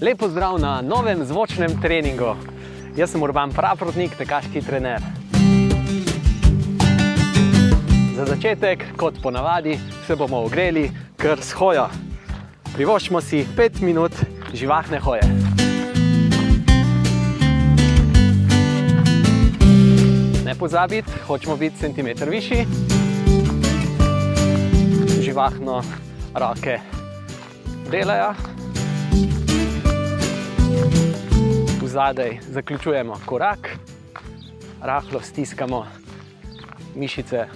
Lepo zdrav na novem zvočnem treningu. Jaz sem Urban Pravrotnik, tekaški trener. Za začetek, kot ponavadi, se bomo ogreli kar s hojo. Privoščimo si 5 minut živahne hoje. Ne pozabiti, hočemo biti centimeter višji. Živahno roke delajo. Zadaj zaključujemo korak, rahlo stiskamo mišice,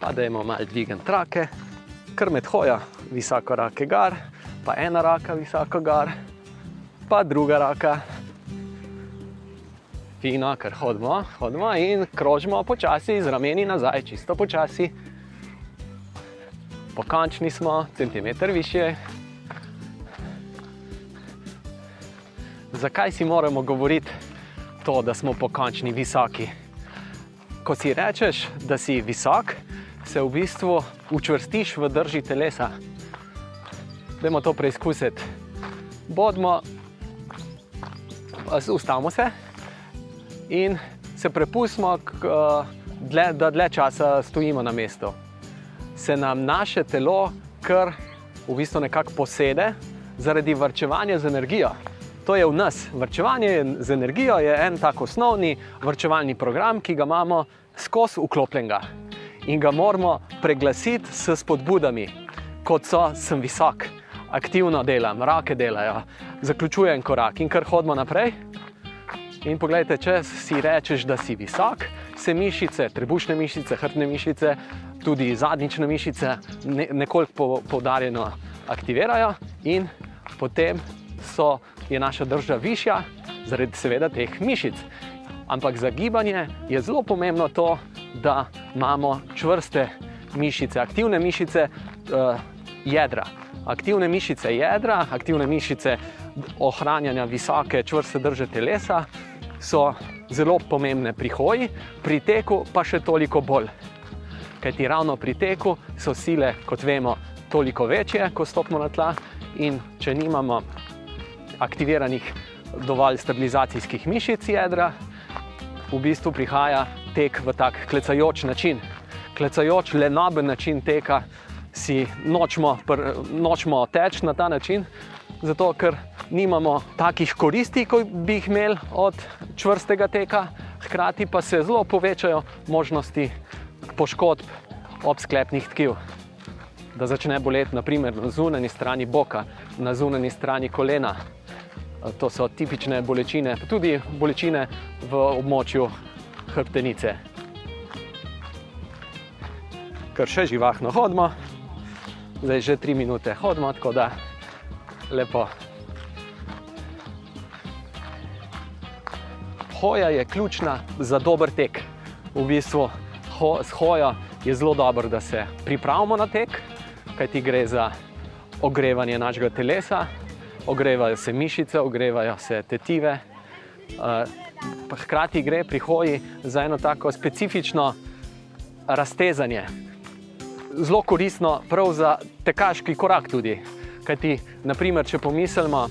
pa dajmo malo dvigen trake, kar med hojo, visoko roke gar, pa ena roka visoko gar, pa druga roka. Fino, ker hodimo, hodimo in krožimo počasi z rameni nazaj, čisto počasi. Pokončni smo, centimeter više. Zakaj si moramo govoriti to, da smo pokončni visoki? Ko si rečeš, da si visok, se v bistvu učvrstiš v drži telesa. Dajmo to preizkusiti. Bodimo, ustavimo se in se prepustimo, da dlje časa stojimo na mestu. Se nam naše telo kar v bistvu nekako posede zaradi vrčevanja z energijo. To je v nas. Vrčevanje z energijo je en tak osnovni vrčevalni program, ki ga imamo skozi vklopljenega in ga moramo preglasiti s spodbudami, kot so sem visok, aktivno delam, roke delajo, zaključujem korak in kar hodimo naprej. In poglejte, če si rečeš, da si visok, se mišice, trebušne mišice, hrbtne mišice, tudi zadnjične mišice ne, nekoliko poudarjeno aktivirajo, in potem so, je naša drža višja, zaradi seveda teh mišic. Ampak za gibanje je zelo pomembno to, da imamo čvrste mišice, aktivne mišice uh, jedra. Aktivne mišice jedra, aktivne mišice ohranjanja visoke, čvrste drže telesa so zelo pomembne pri hoji, pri teku pa še toliko bolj. Ker ti ravno pri teku so sile, kot vemo, toliko večje, ko stopimo na tla, in če nimamo aktiviranih dovolj stabilizacijskih mišic jedra, v bistvu prihaja tek v tak klecajoč način. Klecajoč, lenoben način teka, si nočemo, nočemo teči na ta način, zato ker nimamo takih koristi, kot bi jih imeli od čvrstega teka, hkrati pa se zelo povečajo možnosti poškodb ob sklepnih tkiv. Da začne boleti, naprimer, na zunanji strani boka, na zunanji strani kolena. To so tipične bolečine, pa tudi bolečine v območju hrbtenice. Ker še živahno hodimo, zdaj že tri minute hodimo, tako da lepo. Hoja je ključna za dober tek. V bistvu ho, s hojo je zelo dobro, da se pripravimo na tek, kajti gre za ogrevanje našega telesa, ogrevajo se mišice, ogrevajo se tetive. Uh, hkrati gre pri hoji za eno tako specifično raztezanje. Zelo koristno, prav za tekaški korak tudi. Kajti, naprimer, če pomislimo,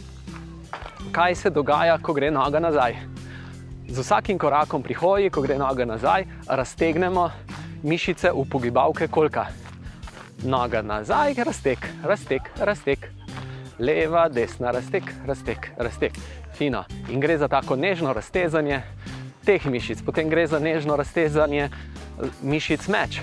kaj se dogaja, ko gre noga nazaj. Z vsakim korakom pri hoji, ko gre noga nazaj, raztegnemo mišice v pogibalke kolka. Noga nazaj, raztek, raztek, raztek, leva, desna, raztek, raztek, raztek. Fino. In gre za tako nežno raztezanje teh mišic, potem gre za nežno raztezanje eh, mišic meč.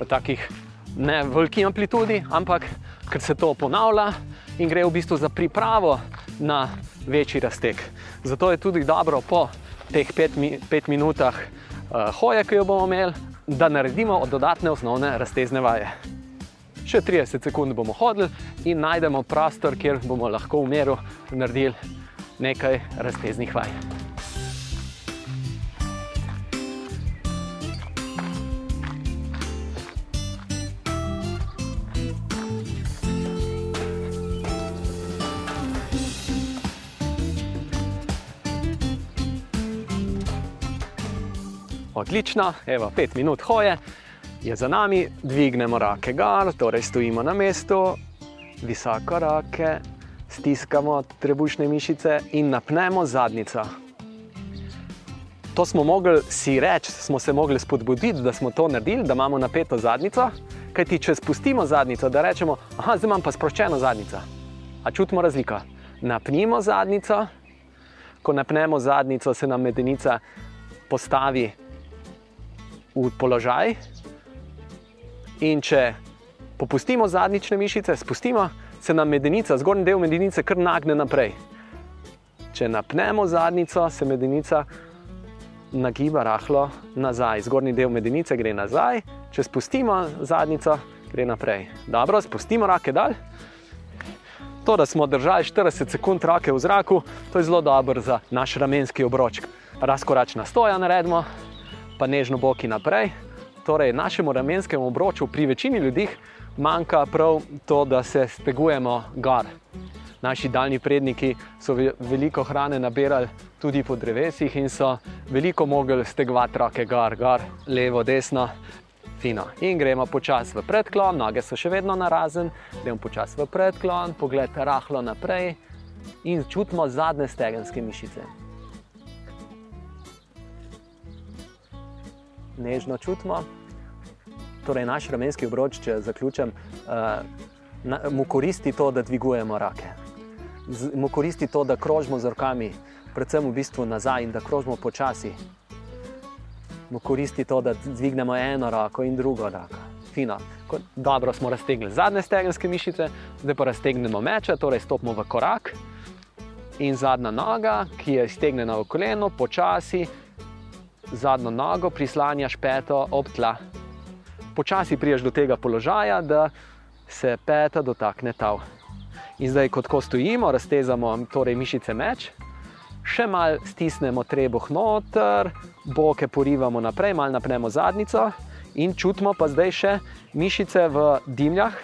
V takih ne veliki amplitudi, ampak ker se to ponavlja in gre v bistvu za pripravo na večji raztek. Zato je tudi dobro po teh pet, pet minutah uh, hoje, ki jo bomo imeli, da naredimo dodatne osnovne raztezne vaje še 30 sekund bomo hodili in najdemo prostor, kjer bomo lahko v miru naredili nekaj razteznih vaj. Odlično, evo, pet minut hoje je za nami, dvignemo roke gor, torej stojimo na mestu, visoko roke, stiskamo trebušne mišice in napnemo zadnico. To smo mogli si reči, smo se mogli spodbuditi, da smo to naredili, da imamo napeto zadnico. Kaj ti, če spustimo zadnico, da rečemo, da imam pa sproščeno zadnico. A čutimo razliko. Napnimo zadnico, ko napnemo zadnico, se nam medenica postavi v položaj. In če popustimo zadnjične mišice, spustimo, se nam medenica, zgornji del medenice, kar nagne naprej. Če napnemo zadnjico, se medenica nagiba rahlo nazaj. Zgornji del medenice gre nazaj, če spustimo zadnjico, gre naprej. Dobro, spustimo roke dal. To, da smo držali 40 sekund roke v zraku, to je zelo dobro za naš ramenski obroček. Razkoračna stoja naredimo, pa nežno boki naprej. Torej, našemu ramenskemu obroču pri večini ljudi manjka prav to, da se stegujemo gor. Naši daljni predniki so veliko hrane nabirali tudi po drevesih in so veliko mogli stegovati roke gor, gor, levo, desno. Fino. In gremo počasi v predklon, noge so še vedno na razen, gremo počasi v predklon, pogled rahlo naprej in čutimo zadnje stegenske mišice. Nežno čutimo. Torej, naš ramenski obroč, če zaključim, uh, mu koristi to, da dvigujemo rake. Z, mu koristi to, da krožimo z rokami, predvsem v bistvu nazaj in da krožimo počasi. Mu koristi to, da dvignemo eno roko in drugo roko. Fino. Dobro smo raztegnili zadnje stegenske mišice, zdaj pa raztegnemo meče, torej stopimo v korak. In zadnja noga, ki je iztegnjena v koleno, počasi zadnjo nogo prislanjaš peto ob tla počasi priješ do tega položaja, da se peta dotakne tav. In zdaj, kot ko stojimo, raztezamo torej mišice meč, še malo stisnemo trebuh noter, boke porivamo naprej, malo napnemo zadnico in čutimo pa zdaj še mišice v dimljah,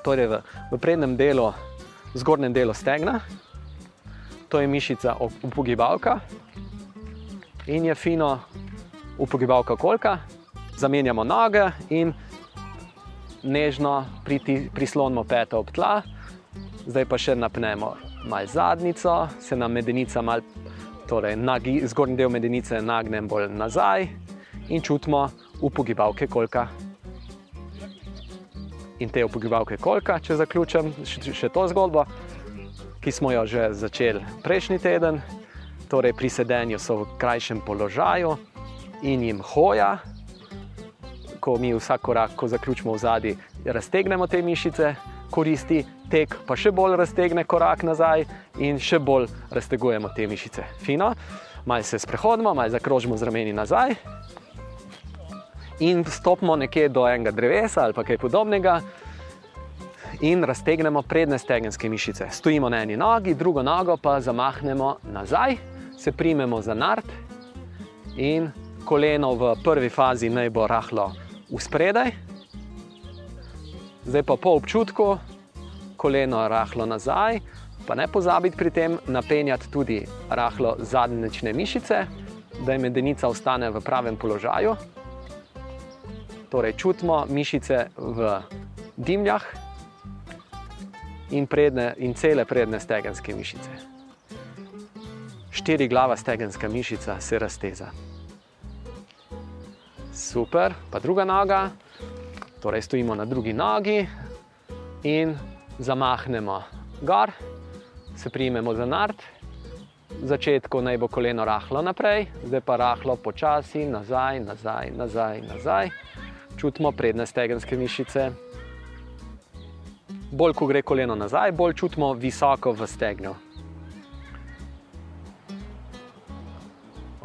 torej v, v prednjem delu, zgornjem delu stegna. To je mišica upogibalka in je fino upogibalka kolka, zamenjamo noge in nežno priti, prislonimo peto ob tla, zdaj pa še napnemo malo zadnico, se nam medenica mal, torej nagi, zgornji del medenice nagne bolj nazaj in čutimo upogibalke kolka. In te upogibalke kolka, če zaključim še to zgodbo, ki smo jo že začeli prejšnji teden, torej pri sedenju so v krajšem položaju in jim hoja, ko mi vsak korak, ko zaključimo v zadnji, raztegnemo te mišice, koristi tek, pa še bolj raztegne korak nazaj in še bolj raztegujemo te mišice. Fino, malo se sprehodimo, malo zakrožimo z rameni nazaj in stopimo nekje do enega drevesa ali kaj podobnega. In raztegnemo prednje stegenske mišice. Stojimo na eni nogi, drugo nogo pa zamahnemo nazaj, se primemo za nard in koleno v prvi fazi naj bo rahlo v spredaj, zdaj pa po občutku, koleno rahlo nazaj, pa ne pozabiti pri tem napenjati tudi rahlo zadnje mišice, da je medenica ostane v pravem položaju. Torej, čutimo mišice v dimljah in, predne, in cele predne stegenske mišice. Štiri glava stegenska mišica se razteza. Super, pa druga noga, torej stojimo na drugi nogi in zamahnemo gor, se prijmemo za nard. V začetku naj bo koleno rahlo naprej, zdaj pa rahlo počasi, nazaj, nazaj, nazaj, nazaj. Čutimo predne stegenske mišice. Bolj ko gre koleno nazaj, bolj čutimo visoko v stegnu.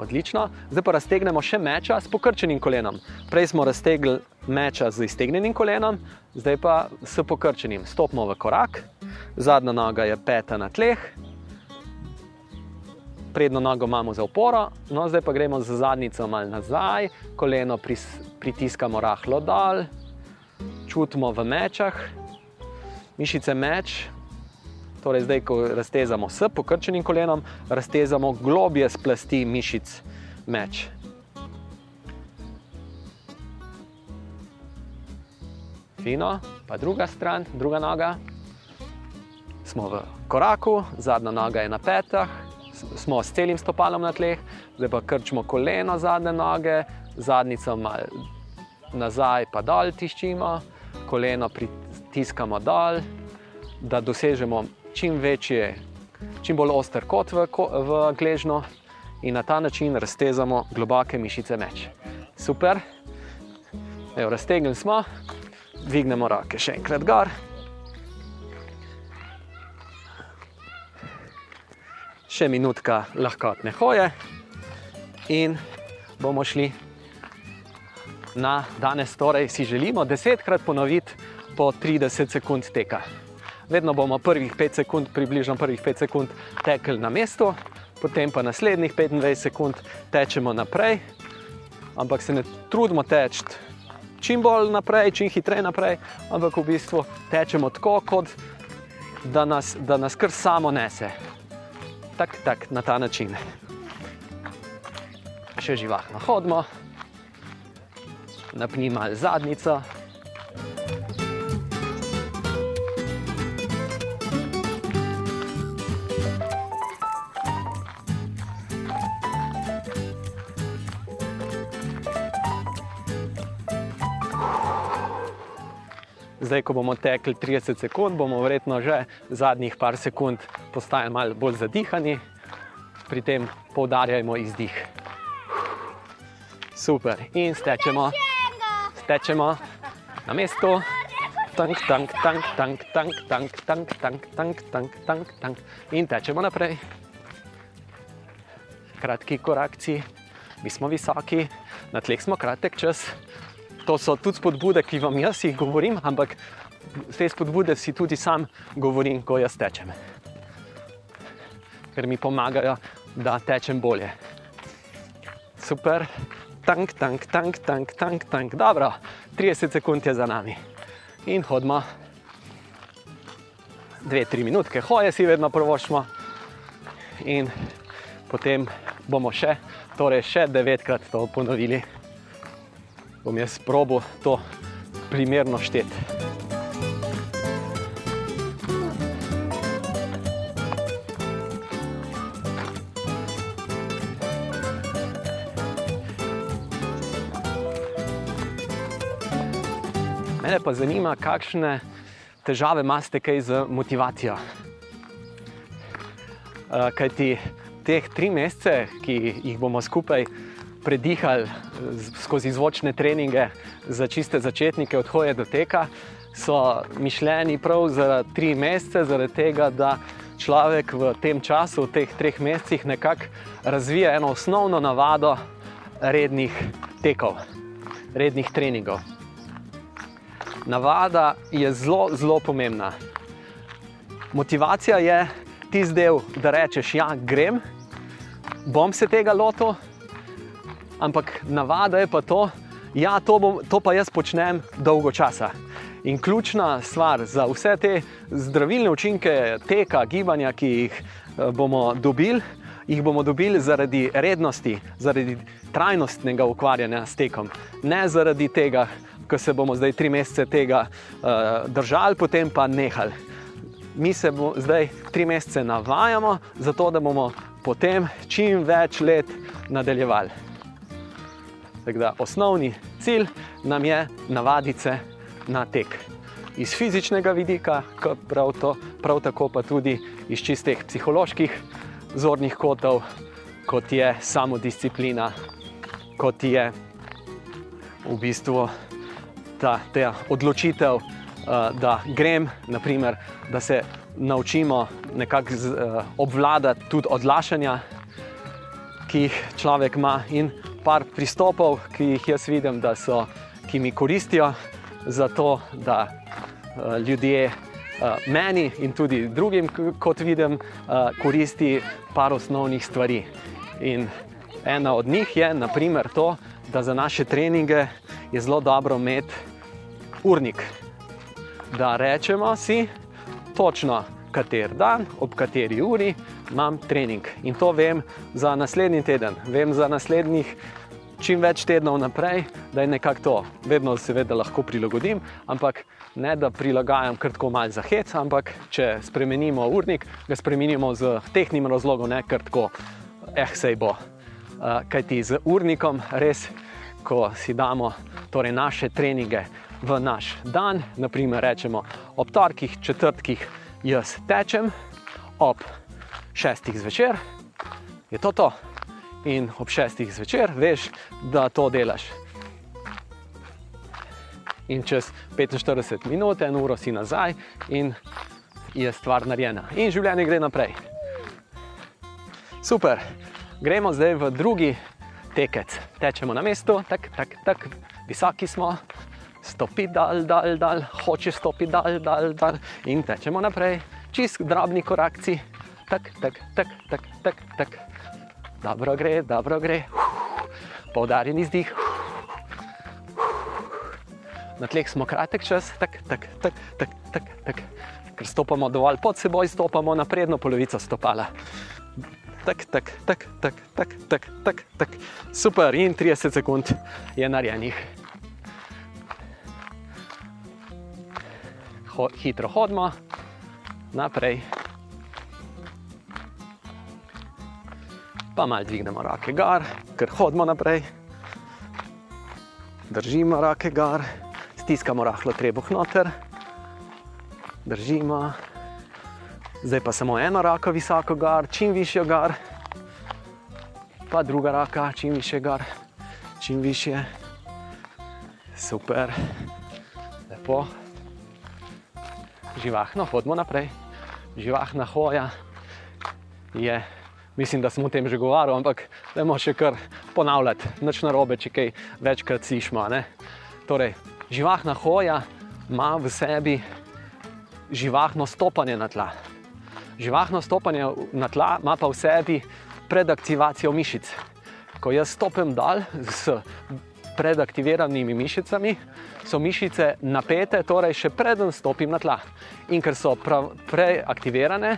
Odlično. Zdaj pa raztegnemo še meča s pokrčenim kolenom. Prej smo raztegli meča z iztegnjenim kolenom, zdaj pa s pokrčenim. Stopimo v korak, zadnja noga je peta na tleh, prednjo nogo imamo za oporo, no zdaj pa gremo z zadnjico mal nazaj, koleno pris, pritiskamo rahlo dol, čutimo v mečah, mišice meč, Torej, zdaj, ko raztezamo s pokrčenim kolenom, raztezamo globje splasti mišic meč. Fino, pa druga stran, druga noga, smo v koraku, zadnja noga je na petah, smo s celim stopalom na tleh, zdaj pa krčimo koleno zadnje noge, zadnjico malo nazaj, pa dol tiščimo, koleno pritiskamo dol, da dosežemo čim večji, čim bolj oster kot v, v gležno in na ta način raztezamo globoke mišice meč. Super, Evo, raztegnili smo, dvignemo roke še enkrat gor. Še minutka lahkotne hoje in bomo šli na danes. Torej, si želimo desetkrat ponoviti po 30 sekund teka. Vedno bomo prvih 5 sekund, približno prvih 5 sekund, tekli na mestu, potem pa naslednjih 25 sekund tečemo naprej, ampak se ne trudimo teči čim bolj naprej, čim hitreje naprej, ampak v bistvu tečemo tako, kot da nas, da nas kar samo nese. Tak, tak, na ta način. Še živahno hodimo, napnimo zadnjico. Zdaj, ko bomo tekli 30 sekund, bomo verjetno že zadnjih par sekund postali malo bolj zadihani, pri tem poudarjajmo izdih. Super, in stečemo, stečemo na mestu. Tank, tank, tank, tank, tank, tank, tank, tank, tank, tank, tank, tank. In tečemo naprej. Kratki korakci, mi smo visoki, na tleh smo kratek čas to so tudi spodbude, ki vam jaz jih govorim, ampak te spodbude si tudi sam govorim, ko jaz tečem. Ker mi pomagajo, da tečem bolje. Super, tank, tank, tank, tank, tank, tank. Dobro, 30 sekund je za nami. In hodimo. Dve, tri minutke hoje si vedno prvošmo, in potem bomo še, torej še devetkrat to ponovili bom jaz probo to primerno šteti. Mene pa zanima, kakšne težave imate kaj z motivacijo. Eh, Kaj ti teh tri mesece, ki jih bomo skupaj predihali skozi zvočne treninge za čiste začetnike od hoje do teka, so mišljeni prav za tri mesece, zaradi tega, da človek v tem času, v teh treh mesecih, nekako razvija eno osnovno navado rednih tekov, rednih treningov. Navada je zelo, zelo pomembna. Motivacija je tisti del, da rečeš, ja, grem, bom se tega lotil, ampak navada je pa to, da ja, to, to pa jaz počnem dolgo časa. In ključna stvar za vse te zdravilne učinke teka, gibanja, ki jih eh, bomo dobili, jih bomo dobili zaradi rednosti, zaradi trajnostnega ukvarjanja s tekom. Ne zaradi tega, ko se bomo zdaj tri mesece tega uh, držali, potem pa nehali. Mi se zdaj tri mesece navajamo, zato da bomo potem čim več let nadaljevali. Da, osnovni cilj nam je navaditi se na tek. Iz fizičnega vidika, prav, to, prav tako pa tudi iz čistih psiholoških zornih kotov, kot je samodisciplina, kot je v bistvu ta, ta odločitev, uh, da grem, naprimer, da se naučimo nekako uh, obvladati tudi odlašanja, ki jih človek ima par pristopov, ki jih jaz vidim, da so, ki mi koristijo za to, da uh, ljudje uh, meni in tudi drugim, kot vidim, uh, koristi par osnovnih stvari. In ena od njih je, naprimer, to, da za naše treninge je zelo dobro imeti urnik. Da rečemo si točno, kater dan, ob kateri uri imam trening. In to vem za naslednji teden, vem za naslednjih čim več tednov naprej, da je nekako to. Vedno seveda lahko prilagodim, ampak ne da prilagajam kar tako malce za hec, ampak če spremenimo urnik, ga spremenimo z tehnim razlogom, ne kar tako, eh, sej bo. Uh, Kaj ti z urnikom res, ko si damo torej naše treninge v naš dan, naprimer rečemo ob torkih, četrtkih, jaz tečem, ob šestih zvečer je to to. In ob šestih zvečer veš, da to delaš. In čez 45 minut, eno uro si nazaj in je stvar narejena. In življenje gre naprej. Super, gremo zdaj v drugi tekec. Tečemo na mestu, tako, tako, tak. visoki smo, stopi dal, dal, dal, hoče stopi dal, dal, dal in tečemo naprej, čist drobni korakci, tako, tako, tako, tako, tako. Tak. Dobro gre, dobro gre, poudarjen izdih. Na tleh smo kratek čas, tako, tako, tako, tako, tak, tak. ker stopamo dovolj pod seboj, stopamo na prednjo polovico stopala. Tak, tak, tak, tak, tak, tak, tak, tak. Super, in 30 sekund je narejenih. Ho, hitro hodimo naprej. Pa malo dvignemo roke gor, ker hodimo naprej. Držimo roke gor, stiskamo rahlo trebuh noter, držimo. Zdaj pa samo eno roko visoko gor, čim više gor, pa druga roka, čim više gor, čim više. Super, lepo. Živahno, hodimo naprej. Živahna hoja je, mislim, da smo o tem že govorili, ampak da moramo še kar ponavljati, nič narobe, če kaj večkrat slišimo. Torej, živahna hoja ima v sebi živahno stopanje na tla. Živahno stopanje na tla ima pa v sebi predaktivacijo mišic. Ko jaz stopim dal s predaktiviranimi mišicami, so mišice napete, torej še preden stopim na tla. In ker so preaktivirane,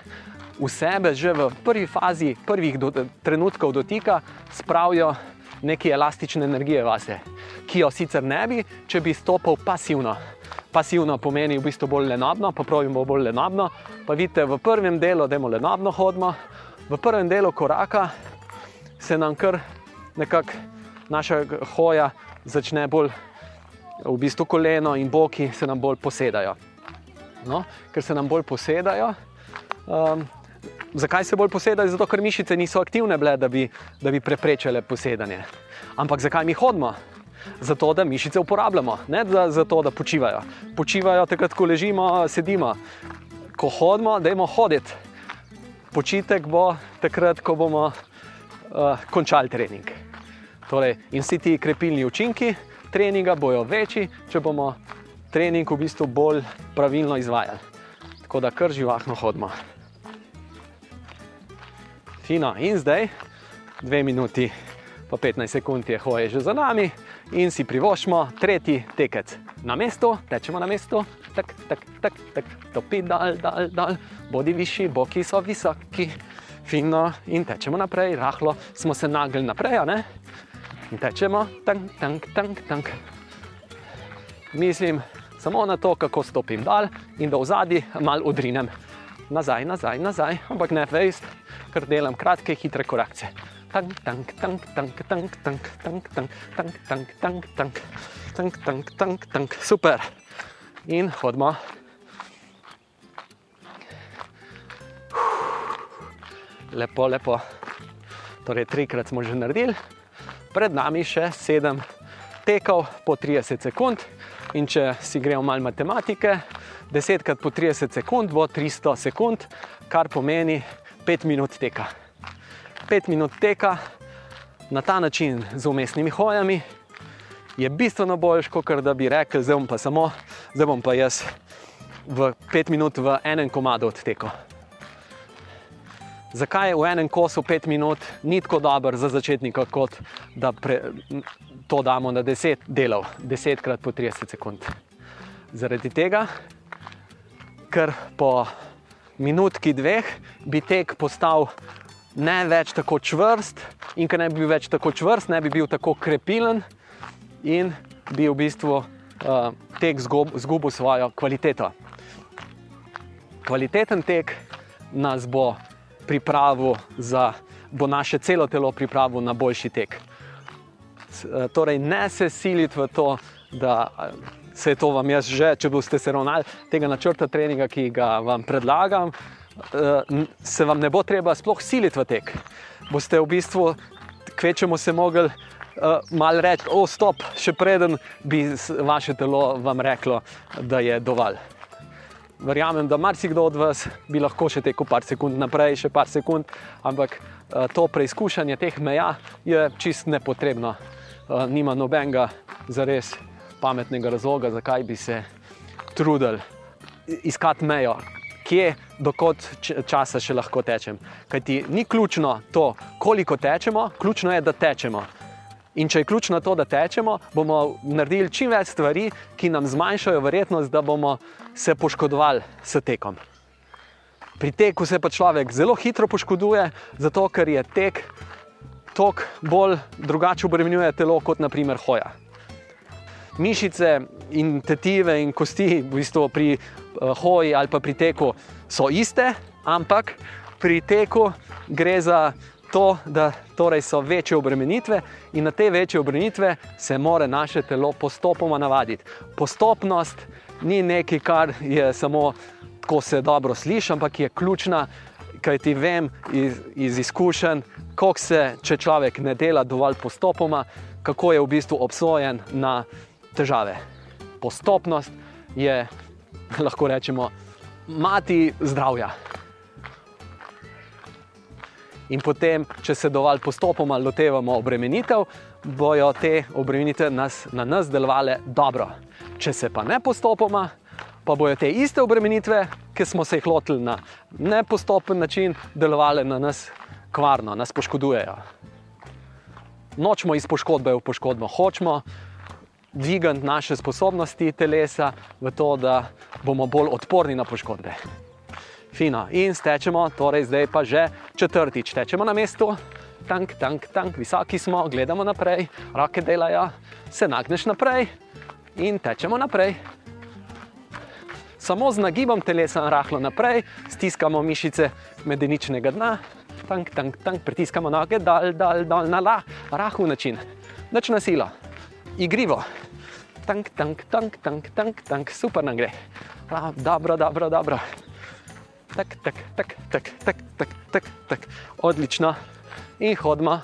v sebe že v prvi fazi, prvih do, trenutkov dotika, spravijo neke elastične energije vase, ki jo sicer ne bi, če bi stopil pasivno. Pasivno pomeni v bistvu bolj lenobno, pa pravimo bolj lenobno. Pa vidite, v prvem delu, da je lenobno hodimo, v prvem delu koraka se nam kar nekako naša hoja začne bolj, v bistvu koleno in boki se nam bolj posedajo. No, ker se nam bolj posedajo. Um, zakaj se bolj posedajo? Zato, ker mišice niso aktivne, bile, da, bi, da bi preprečile posedanje. Ampak zakaj mi hodimo? Zato, da mišice uporabljamo, ne da, zato, da počivajo. Počivajo takrat, ko ležimo, sedimo. Ko hodimo, da imamo hoditi. Počitek bo takrat, ko bomo uh, končali trening. Torej, in vsi ti krepilni učinki treninga bojo večji, če bomo trening v bistvu bolj pravilno izvajali. Tako da kar živahno hodimo. Fino, in zdaj, dve minuti, pa 15 sekund je hoje že za nami, in si privoščimo tretji tekec. Na mestu, tečemo na mestu, tako, tako, tako, tak, topi dal, dal, dal, bodi višji, boki so visoki, fino, in tečemo naprej, rahlo smo se nagli naprej, ne? In tečemo, tank, tank, tank, tank. Mislim samo na to, kako stopim dal in da v zadnji malo udrinem nazaj, nazaj, nazaj, ampak ne vejst, ker delam kratke, hitre korakce. Tank, tank, tank, tank, tank, tank, tank, tank, tank, tank, tank, tank, tank, tank, tank, super. In hodimo. Lepo, lepo. Torej, trikrat smo že naredili, pred nami še sedem tekov po 30 sekund. In če si gremo malo matematike, 10 krat po 30 sekund bo 300 sekund, kar pomeni 5 minut teka. 5 minut teka na ta način z umestnimi hojami je bistveno boljš, kot da bi rekel, zdaj bom pa samo, zdaj bom pa jaz v 5 minut v enem komadu odtekel. Zakaj v enem kosu 5 minut ni tako dober za začetnika, kot da pre, to damo na 10 delov, 10 krat po 30 sekund? Zaradi tega, ker po minutki dveh bi tek postal ne več tako čvrst, in ker ne bi bil več tako čvrst, ne bi bil tako krepilen in bi v bistvu uh, tek izgubil svojo kvaliteto. Kvaliteten tek nas bo pripravil za, bo naše celo telo pripravil na boljši tek. Uh, torej, ne se siliti v to, da uh, se je to vam jaz že, če boste se ravnali tega načrta treninga, ki ga vam predlagam. Uh, se vam ne bo treba sploh siliti v tek. Boste v bistvu, kvečemo se mogli uh, malo reči, o, stop, še preden bi vaše telo vam reklo, da je dovolj. Verjamem, da marsikdo od vas bi lahko še tekel par sekund naprej, še par sekund, ampak uh, to preizkušanje teh meja je čist nepotrebno. Uh, nima nobenega zares pametnega razloga, zakaj bi se trudili iskati mejo. Kje, dokot časa še lahko tečem. Kaj ti ni ključno to, koliko tečemo, ključno je, da tečemo. In če je ključno to, da tečemo, bomo naredili čim več stvari, ki nam zmanjšajo verjetnost, da bomo se poškodovali s tekom. Pri teku se pa človek zelo hitro poškoduje, zato ker je tek tok bolj drugače obremenjuje telo kot naprimer hoja. Mišice in tetive in kosti v bistvu pri uh, hoji ali pa pri teku so iste, ampak pri teku gre za to, da torej so večje obremenitve in na te večje obremenitve se mora naše telo postopoma navaditi. Postopnost ni nekaj, kar je samo tako se dobro sliši, ampak je ključna, kaj ti vem iz, iz izkušenj, kako se, če človek ne dela dovolj postopoma, kako je v bistvu obsojen na težave. Postopnost je, lahko rečemo, mati zdravja. In potem, če se dovolj postopoma lotevamo obremenitev, bojo te obremenitve nas, na nas delovale dobro. Če se pa ne postopoma, pa bojo te iste obremenitve, ki smo se jih lotili na nepostopen način, delovale na nas kvarno, nas poškodujejo. Nočemo iz poškodbe v poškodbo, hočemo dvigati naše sposobnosti telesa v to, da bomo bolj odporni na poškodbe. Fino. In stečemo, torej zdaj pa že četrtič, tečemo na mestu, tank, tank, tank, visoki smo, gledamo naprej, roke delajo, se nagneš naprej in tečemo naprej. Samo z nagibom telesa rahlo naprej, stiskamo mišice medeničnega dna, tank, tank, tank, pritiskamo noge dol, dol, dol na la, rahu način, noč na silo, igrivo. Tank, tank, tank, tank, tank, tank, super nam gre. Dobro, dobro, dobro tak, tak, tak, tak, tak, tak, tak, tak. odlično. In hodimo.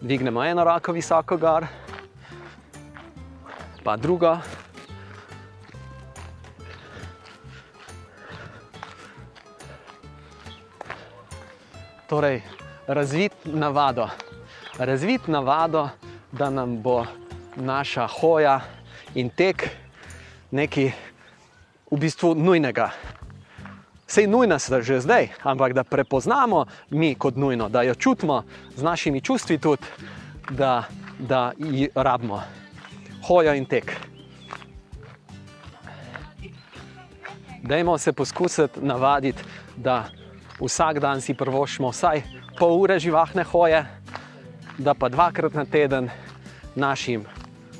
Dvignemo eno roko visoko gor, pa drugo. Torej, razvit navado. Razvit navado, da nam bo naša hoja in tek nekaj v bistvu nujnega. Sej nujna je že zdaj, ampak da prepoznamo mi kot nujno, da jo čutimo z našimi čustvi, tudi da, da ji rabimo, hojo in tek. Dajmo se poskusiti navaditi, da vsak dan si prvošimo vsaj pol ure živahne hoje, da pa dvakrat na teden našim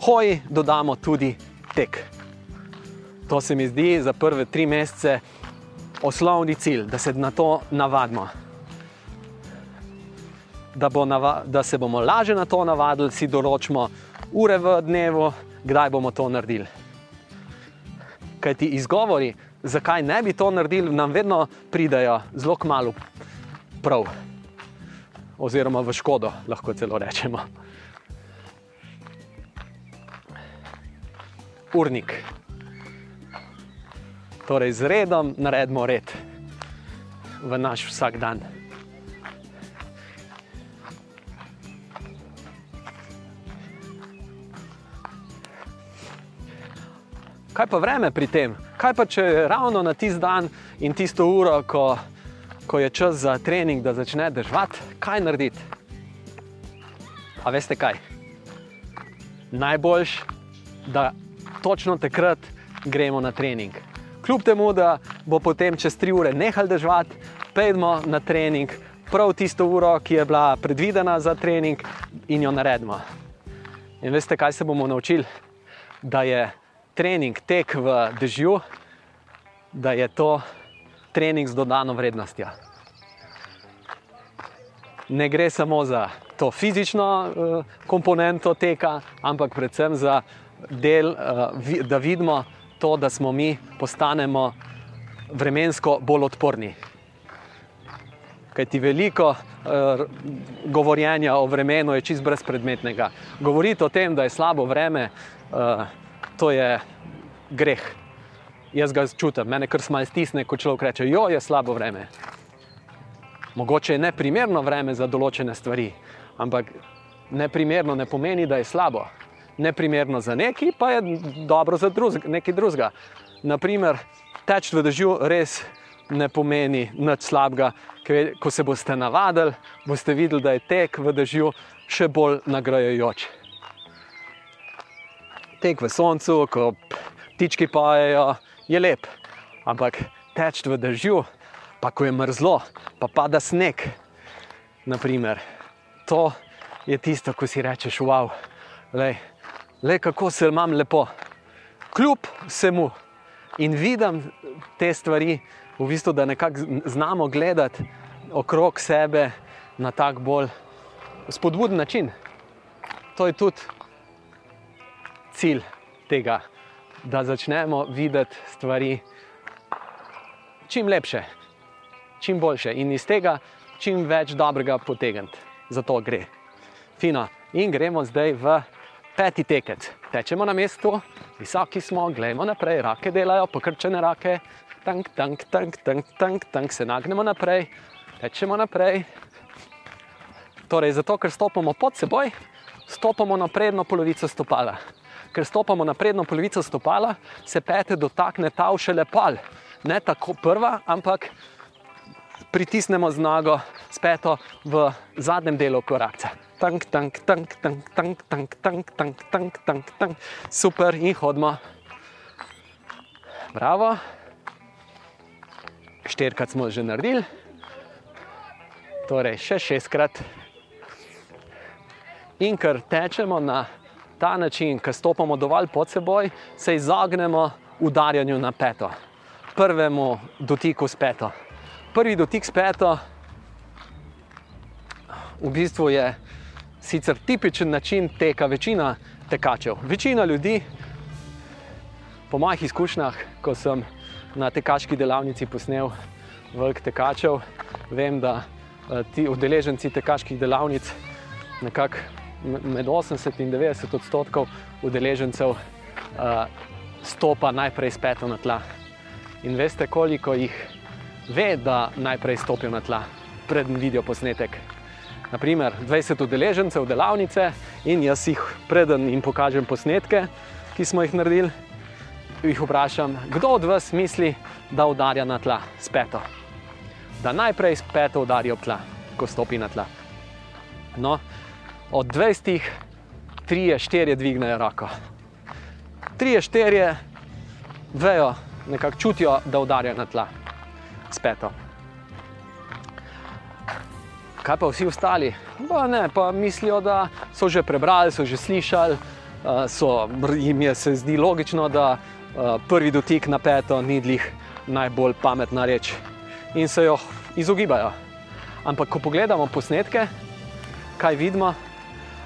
hoji dodamo tudi tek. To se mi zdi za prve tri mesece osnovni cilj, da se na to navadimo. Da, bo nava, da se bomo lažje na to navadili, si določimo ure v dnevu, kdaj bomo to naredili. Kaj ti izgovori, zakaj ne bi to naredili, nam vedno pridajo zelo malo prav, oziroma v škodo, lahko celo rečemo. Urnik. Torej, z redom naredimo red v naš vsak dan. Kaj pa vreme pri tem? Kaj pa če je ravno na tisti dan in tisto uro, ko, ko je čas za trening, da začne držati, kaj narediti? A veste kaj? Najboljš, da točno takrat gremo na trening Kljub temu, da bo potem čez tri ure nehal dežvati, pejdemo na trening, prav tisto uro, ki je bila predvidena za trening, in jo naredimo. In veste, kaj se bomo naučili? Da je trening tek v dežju, da je to trening z dodano vrednostjo. Ne gre samo za to fizično uh, komponento teka, ampak predvsem za del, uh, vi, da vidimo to, da smo mi postanemo vremensko bolj odporni. Kaj ti veliko uh, govorjenja o vremenu je čist brezpredmetnega. Govoriti o tem, da je slabo vreme, uh, to je greh. Jaz ga čutim, mene kar smal stisne, ko človek reče: Jo, je slabo vreme. Mogoče je neprimerno vreme za določene stvari, ampak neprimerno ne pomeni, da je slabo. Neprimerno za neki, pa je dobro za drug, nekaj drugega. Naprimer, teč v dežju res ne pomeni nič slabega, ko se boste navadili, boste videli, da je tek v dežju še bolj nagrajujoč. Tek v soncu, ko ptički pojejo, je lep, ampak teč v dežju, pa ko je mrzlo, pa pada sneg. Naprimer, to je tisto, ko si rečeš, wow, le, le kako se imam lepo. Kljub vsemu in vidim te stvari, v bistvu, da nekako znamo gledati okrog sebe na tak bolj spodbuden način. To je tudi cilj tega, da začnemo videti stvari čim lepše, čim boljše in iz tega čim več dobrega potegniti. Zato gre. Fino. In gremo zdaj v peti tekec. Tečemo na mestu, visoki smo, gledamo naprej, rake delajo, pokrčene rake, tank, tank, tank, tank, tank, tank, se nagnemo naprej, tečemo naprej. Torej, zato, ker stopamo pod seboj, stopamo na prednjo polovico stopala. Ker stopamo na prednjo polovico stopala, se pete dotakne ta šele pal. Ne tako prva, ampak pritisnemo z nogo s peto v zadnjem delu korakca. Tank, tank, tank, tank, tank, tank, tank, tank, tank, tank. Super in hodimo. Bravo. Štirikrat smo že naredili, torej še šestkrat. In ker tečemo na ta način, ker stopamo dovolj pod seboj, se izognemo udarjanju na peto, prvemu dotiku s peto. Prvi dotik s peto v bistvu je sicer tipičen način teka večina tekačev. Večina ljudi, po mojih izkušnjah, ko sem na tekaški delavnici posnel velik tekačev, vem, da uh, ti udeleženci tekaških delavnic, nekako med 80 in 90 odstotkov udeležencev, uh, stopa najprej s peto na tla. In veste, koliko jih ve, da najprej stopijo na tla, preden vidijo posnetek. Naprimer, 20 udeležencev delavnice in jaz jih preden jim pokažem posnetke, ki smo jih naredili, jih vprašam, kdo od vas misli, da udarja na tla s peto. Da najprej s peto udarijo tla, ko stopi na tla. No, od 20, 3, 4 dvignejo roko. 3, 4 vejo, nekako čutijo, da udarjajo na tla s peto. Kaj pa vsi ostali? Pa ne, pa mislijo, da so že prebrali, so že slišali, so, jim je se zdi logično, da prvi dotik na peto ni dlih najbolj pametna reč in se jo izogibajo. Ampak, ko pogledamo posnetke, kaj vidimo,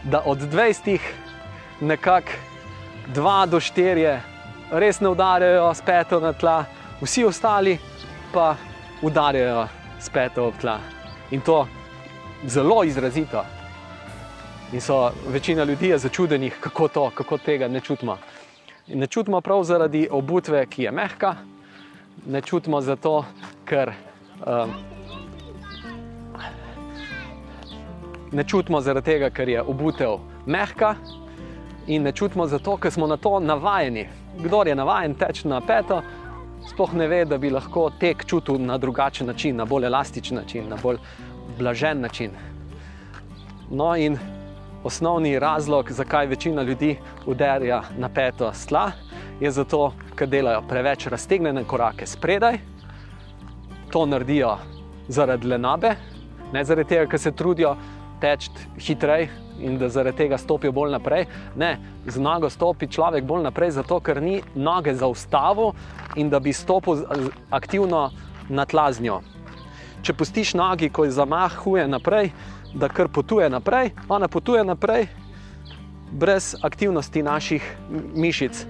da od 20 nekako 2 do 4 res ne udarjajo s peto na tla, vsi ostali pa udarjajo s peto ob tla. In to zelo izrazito. In so večina ljudi je začudenih, kako to, kako tega ne čutimo. In ne čutimo prav zaradi obutve, ki je mehka, ne čutimo zato, ker um, ne čutimo zaradi tega, ker je obutev mehka, in ne čutimo zato, ker smo na to navajeni. Kdo je navaden teči na peto, sploh ne ve, da bi lahko tek čutil na drugačen način, na bolj elastičen način, na bolj blažen način. No, in osnovni razlog, zakaj večina ljudi udarja na peto stla, je zato, ker delajo preveč raztegnjene korake spredaj, to naredijo zaradi lenabe, ne zaradi tega, ker se trudijo teči hitreje in da zaradi tega stopijo bolj naprej. Ne, z nogo stopi človek bolj naprej, zato ker ni noge zaustavil in da bi stopil aktivno na tla z njo. Če pustiš nogi, ko zamahuje naprej, da kar potuje naprej, ona potuje naprej, brez aktivnosti naših mišic.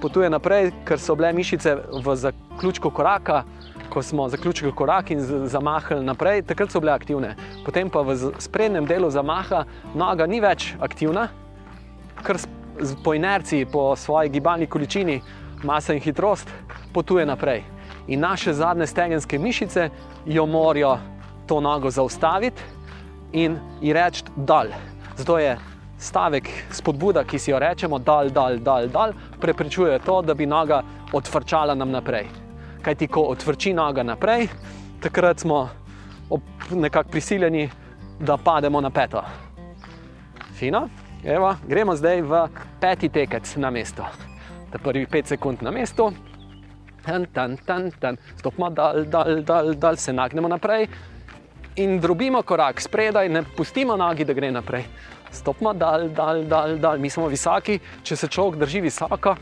Potuje naprej, ker so bile mišice v zaključku koraka, ko smo zaključili korak in zamahali naprej, takrat so bile aktivne. Potem pa v sprednjem delu zamaha noga ni več aktivna, ker po inerciji, po svoji gibalni količini, masa in hitrost potuje naprej. In naše zadnje stegenske mišice jo morajo to nogo zaustaviti in ji reči dal. Zato je stavek spodbuda, ki si jo rečemo, dal, dal, dal, dal, preprečuje to, da bi noga odvrčala nam naprej kaj ti ko odvrči noga naprej, takrat smo nekako prisiljeni, da pademo na peto. Fino, Evo, gremo zdaj v peti tekec na mesto. Ta prvi pet sekund na mestu, tan, tan, tan, tan. stopimo dal, dal, dal, dal, se nagnemo naprej in drobimo korak spredaj, ne pustimo nogi, da gre naprej. Stopimo dal, dal, dal, dal. Mi smo visoki, če se človek drži visoko,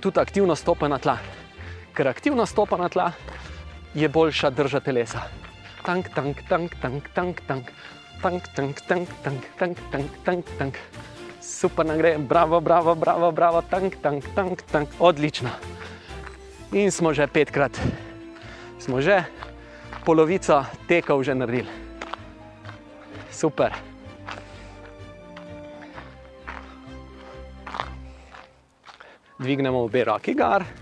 tudi aktivno stopa na tla ker aktivno stopa na tla, je boljša drža telesa. Tank, tank, tank, tank, tank, tank, tank, tank, tank, tank, tank, tank, tank, tank. Super nam gre, bravo, bravo, bravo, bravo, tank, tank, tank, tank, odlično. In smo že petkrat, smo že polovico tekov že naredili. Super. Dvignemo obe roki gar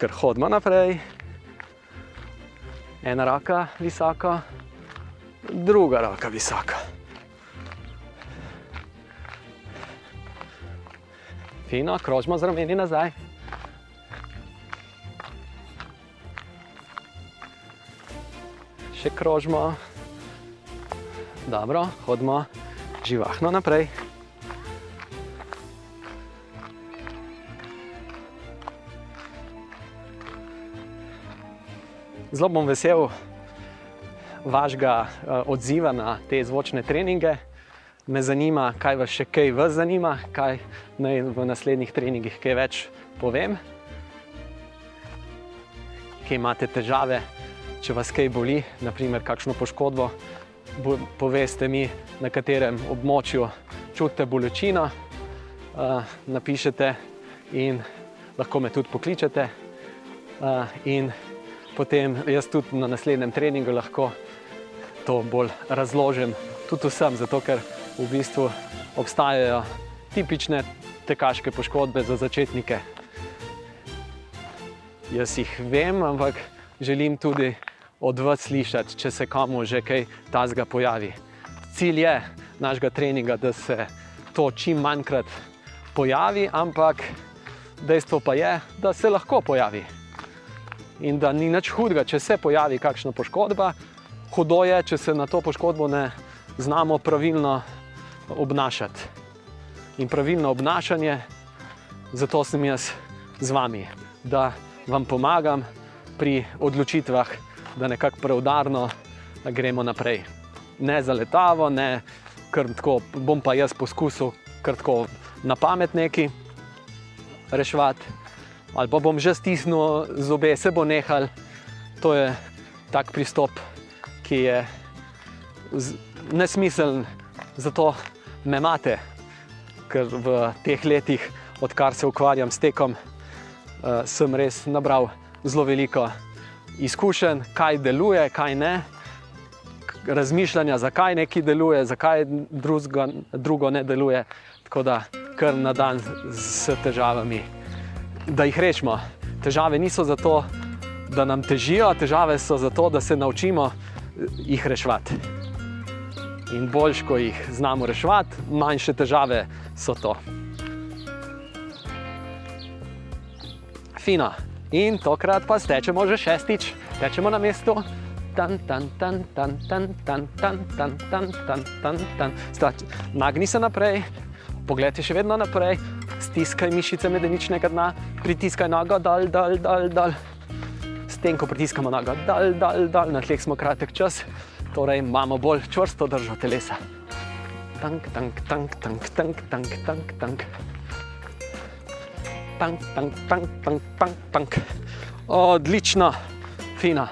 ker hodimo naprej, ena roka visoka, druga roka visoka. Fino, krožimo z rameni nazaj. Še krožimo, dobro, hodimo živahno naprej. Zelo bom vesel vašega uh, odziva na te zvočne treninge. Me zanima, kaj vas še kaj vas zanima, kaj naj v naslednjih treningih kaj več povem. Kje imate težave, če vas kaj boli, naprimer kakšno poškodbo, poveste mi, na katerem območju čutite bolečino, uh, napišete in lahko me tudi pokličete. Uh, potem jaz tudi na naslednjem treningu lahko to bolj razložim, tudi vsem, zato ker v bistvu obstajajo tipične tekaške poškodbe za začetnike. Jaz jih vem, ampak želim tudi od vas slišati, če se komu že kaj tazga pojavi. Cilj je našega treninga, da se to čim manjkrat pojavi, ampak dejstvo pa je, da se lahko pojavi in da ni nič hudega, če se pojavi kakšna poškodba. Hudo je, če se na to poškodbo ne znamo pravilno obnašati. In pravilno obnašanje, zato sem jaz z vami, da vam pomagam pri odločitvah, da nekako preudarno gremo naprej. Ne za letavo, ne kar tako, bom pa jaz poskusil kar tako na pamet neki reševati ali pa bom že stisnil zobe, se bo nehal. To je tak pristop, ki je nesmiseln, zato me imate, ker v teh letih, odkar se ukvarjam s tekom, uh, sem res nabral zelo veliko izkušenj, kaj deluje, kaj ne. Razmišljanja, zakaj nekaj deluje, zakaj drugega, drugo ne deluje, tako da kar na dan s težavami da jih rešimo. Težave niso zato, da nam težijo, težave so zato, da se naučimo eh, jih reševati. In boljš, ko jih znamo reševati, manjše težave so to. Fino. In tokrat pa stečemo že šestič, tečemo na mestu. Nagni se naprej, pogled je še vedno naprej, stiskaj mišice medeničnega dna, pritiskaj nogo dol, dol, dol, dol. S tem, ko pritiskamo nogo dol, dol, dol, na tleh smo kratek čas, torej imamo bolj čvrsto držo telesa. Tank, tank, tank, tank, tank, tank, tank, tank. Tank, tank, tank, tank, tank, tank. Odlično, fina.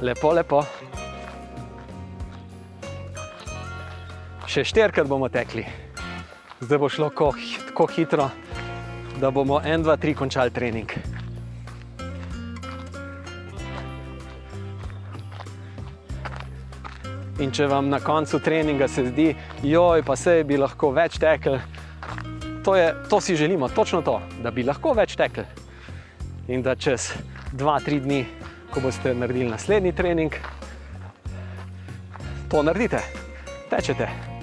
Lepo, lepo. Še štirikrat bomo tekli. Zdaj bo šlo tako hitro, da bomo en, dva, tri končali trening. In če vam na koncu treninga se zdi, joj, pa se bi lahko več tekel, to, je, to si želimo, točno to, da bi lahko več tekel. In da čez dva, tri dni, ko boste naredili naslednji trening, to naredite, tečete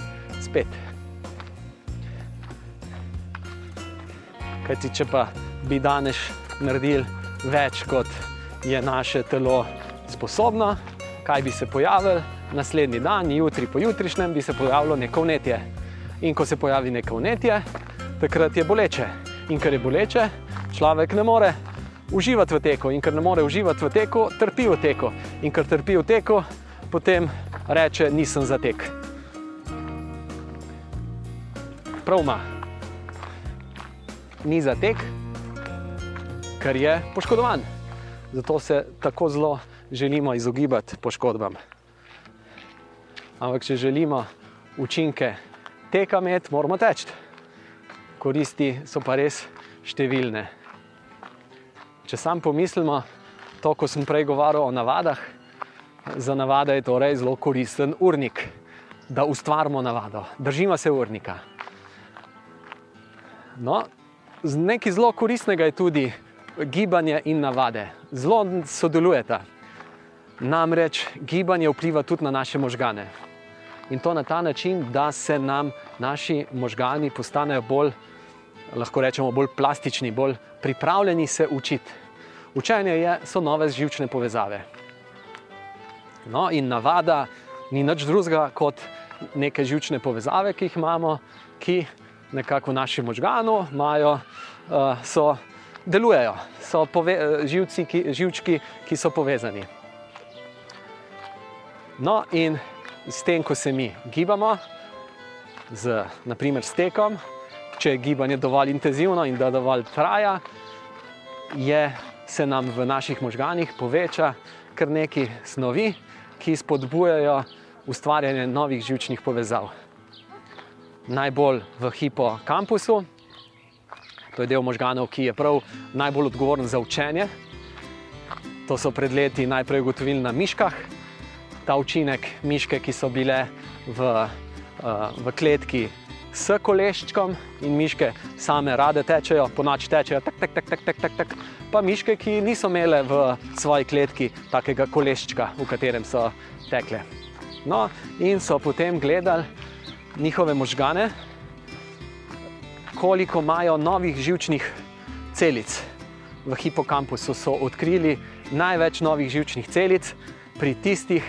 spet. Kaj ti, če pa bi danes naredili več, kot je naše telo sposobno, kaj bi se pojavilo? naslednji dan, jutri po jutrišnjem, bi se pojavilo neko vnetje. In ko se pojavi neko vnetje, takrat je boleče. In ker je boleče, človek ne more uživati v teku. In ker ne more uživati v teku, trpi v teku. In ker trpi v teku, potem reče: Nisem za tek. Prav ima. Ni za tek, ker je poškodovan. Zato se tako zelo želimo izogibati poškodbam. Ampak, če želimo učinke teka imeti, moramo teči. Koristi so pa res številne. Če sam pomislimo, to, ko sem prej govoril o navadah, za navade je torej zelo koristen urnik, da ustvarimo navado, držimo se urnika. No, nekaj zelo koristnega je tudi gibanje in navade, zelo sodelujeta. Namreč gibanje vpliva tudi na naše možgane in to na ta način, da se nam naši možgani postanejo bolj, lahko rečemo, bolj plastični, bolj pripravljeni se učiti. Učenje je, so nove živčne povezave. No, in navada ni nič drugega kot neke živčne povezave, ki jih imamo, ki nekako v našem možganu imajo, uh, so, delujejo, so pove, živci, ki, živčki, ki so povezani. No, in s tem, ko se mi gibamo, z naprimer stekom, če je gibanje dovolj intenzivno in da dovolj traja, je, se nam v naših možganjih poveča kar nekaj snovi, ki spodbujajo ustvarjanje novih žilčnih povezav. Najbolj v hipokampusu, to je del možganov, ki je prav najbolj odgovoren za učenje. To so pred leti najprej ugotovili na miškah, ta učinek miške, ki so bile v, uh, v kletki s koleščkom in miške same rade tečejo, po noč tečejo, tak, tak, tak, tak, tak, tak, tak. pa miške, ki niso imele v svoji kletki takega koleščka, v katerem so tekle. No, in so potem gledali njihove možgane, koliko imajo novih živčnih celic. V hipokampusu so odkrili največ novih živčnih celic pri tistih,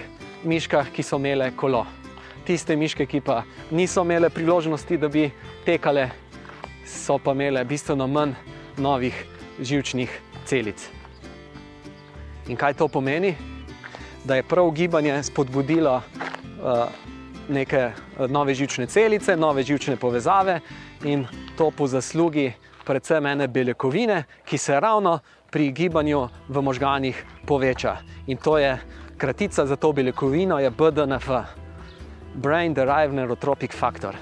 miškah, ki so imele kolo. Tiste miške, ki pa niso imele priložnosti, da bi tekale, so pa imele bistveno manj novih živčnih celic. In kaj to pomeni? Da je prav gibanje spodbudilo uh, neke uh, nove živčne celice, nove živčne povezave in to po zaslugi predvsem ene beljakovine, ki se ravno pri gibanju v možganjih poveča. In to je Kratica za to beljakovino je BDNF, Brain Derived Neurotropic Factor.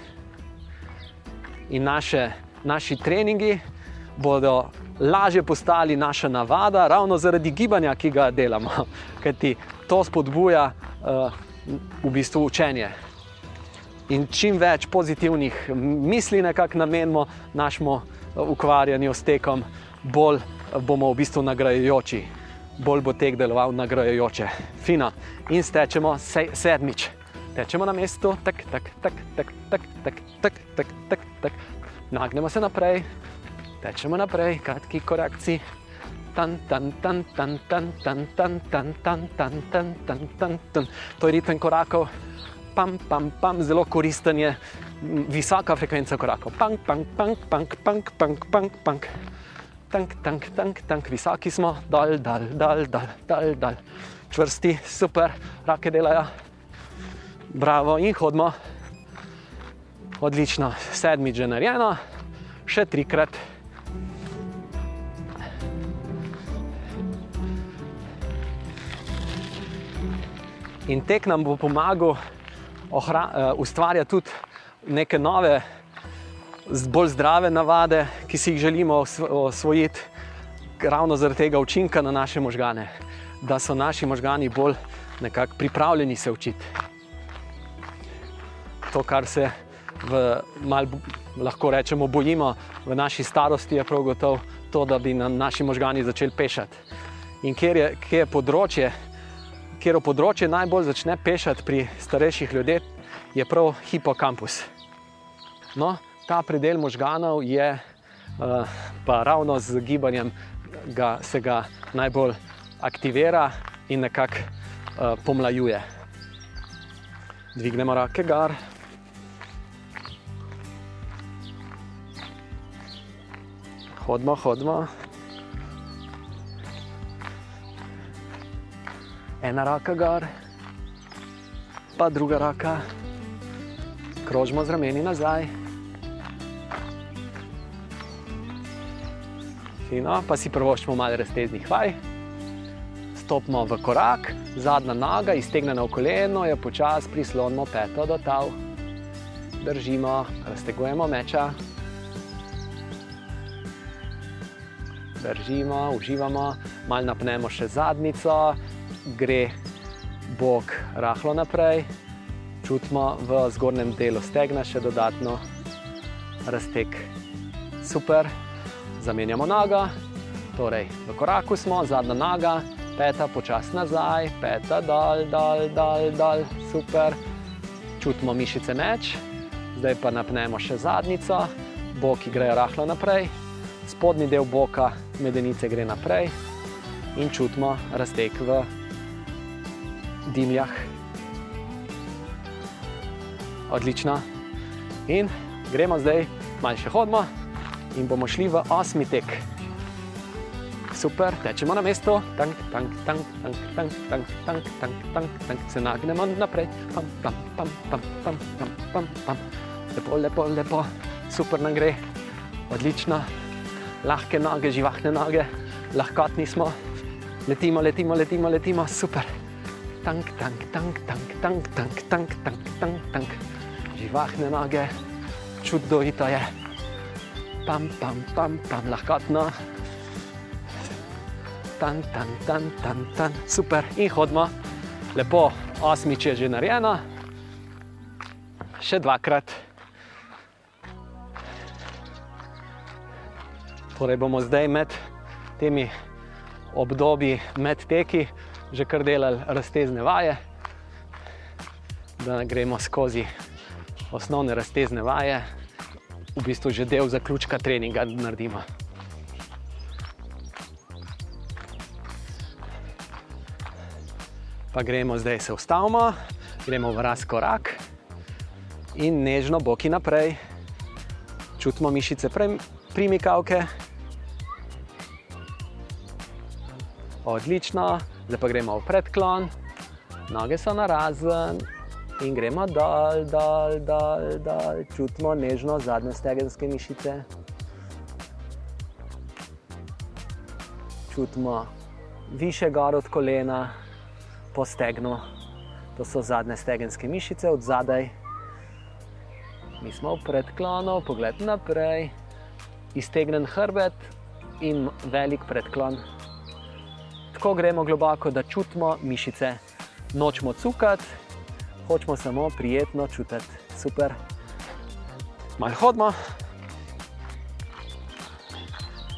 In naše, naši treningi bodo lažje postali naša navada, ravno zaradi gibanja, ki ga delamo, kajti to spodbuja uh, v bistvu učenje. In čim več pozitivnih misli nekako namenimo našemu ukvarjanju s tekom, bolj bomo v bistvu nagrajujoči bolj bo tek deloval nagrajujoče. Fino. In stečemo se, sedmič. Tečemo na mestu, tak, tak, tak, tak, tak, tak, tak, tak, tak, tak. Nagnemo se naprej, tečemo naprej, kratki korakci. Tan, tan, tan, tan, tan, tan, tan, tan, tan, tan, tan, tan, tan, tan. To je ritem korakov, pam, pam, pam, zelo koristen je visoka frekvenca korakov. Punk, punk, punk, punk, punk, punk, punk, punk. Tank, tank, tank, tank, visoki smo, dol, dol, dol, dol, dol, dol. čvrsti, super, rake delajo, bravo in hodimo. Odlično, sedmič že narejeno, še trikrat. In tek nam bo pomagal ohra, uh, ustvarjati tudi neke nove, bolj zdrave navade, ki si jih želimo osvojiti, ravno zaradi tega učinka na naše možgane, da so naši možgani bolj nekako pripravljeni se učiti. To, kar se v mal, lahko rečemo, bojimo v naši starosti, je prav gotovo to, da bi nam naši možgani začeli pešati. In kjer je, kjer je področje, kjer področje najbolj začne pešati pri starejših ljudeh, je prav hipokampus. No, ta predel možganov je uh, pa ravno z gibanjem, da se ga najbolj aktivira in nekako uh, pomlajuje. Dvignemo roke, gar. Hodimo, hodimo. Ena roka gor, pa druga roka, krožimo z rameni nazaj. Fino, pa si prvoščimo malo razteznih vaj. Stopimo v korak, zadnja noga, iztegnjena v koleno, jo počasi prislonimo peto do tal. Držimo, raztegujemo meča. Držimo, uživamo, malo napnemo še zadnico, gre bok rahlo naprej, čutimo v zgornjem delu stegna še dodatno razteg. Super, zamenjamo nogo, torej v koraku smo, zadnja noga, peta počasi nazaj, peta dol, dol, dol, dol, super. Čutimo mišice meč, zdaj pa napnemo še zadnico, boki grejo rahlo naprej, spodnji del boka medenice gre naprej. In čutimo razteg v dimljah. Odlično. In gremo zdaj malo še hodimo in bomo šli v osmi tek. Super, tečemo na mesto, tank, tank, tank, tank, tank, tank, tank, tank, tank, tank, se nagnemo naprej, pam, pam, pam, pam, pam, pam, pam, pam. lepo, lepo, lepo, super nam gre, odlično, lahke noge, živahne noge, lahkotni smo, letimo, letimo, letimo, letimo, super tank, tank, tank, tank, tank, tank, tank, tank, tank, tank. živahne noge, čudovito je, pam, pam, pam, pam, lahkotno. Tan, tan, tan, tan, tan, super, in hodimo, lepo, osmič je že narejeno, še dvakrat. Torej bomo zdaj med temi obdobji, med teki, že kar delali raztezne vaje, da gremo skozi osnovne raztezne vaje, v bistvu že del zaključka treninga naredimo. Pa gremo zdaj, se ustavimo, gremo v razkorak in nežno boki naprej. Čutimo mišice primikavke. Odlično, zdaj pa gremo v predklon, noge so na razen in gremo dol, dol, dol, dol. čutimo nežno zadnje stegenske mišice. Čutimo više gor od kolena, po stegnu, to so zadnje stegenske mišice od zadaj. Mi smo v predklonu, pogled naprej, iztegnen hrbet in velik predklon tako gremo globoko, da čutimo mišice. Nočemo cukati, hočemo samo prijetno čutiti. Super. Malo hodimo,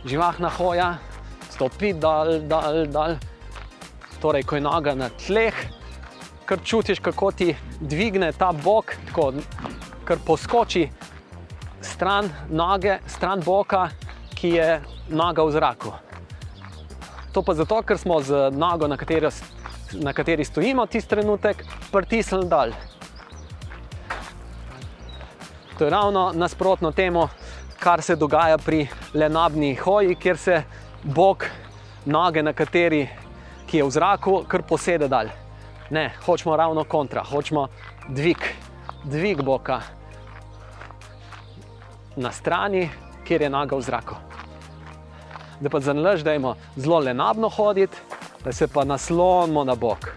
živahna hoja, stopi dol, dol, dol. Torej, ko je noga na tleh, kar čutiš, kako ti dvigne ta bok, tako kar poskoči stran noge, stran boka, ki je noga v zraku. To pa zato, ker smo z nogo, na kateri, na kateri stojimo, tisti trenutek pritisnili dol. To je ravno nasprotno temu, kar se dogaja pri lenabni hoji, kjer se bog noge, na kateri ki je v zraku, kar posede dal. Ne, hočemo ravno kontra, hočemo dvig, dvig boka na strani, kjer je noga v zraku. Da pa zanlaž, da imamo zelo lenabno hoditi, da se pa naslonimo na bok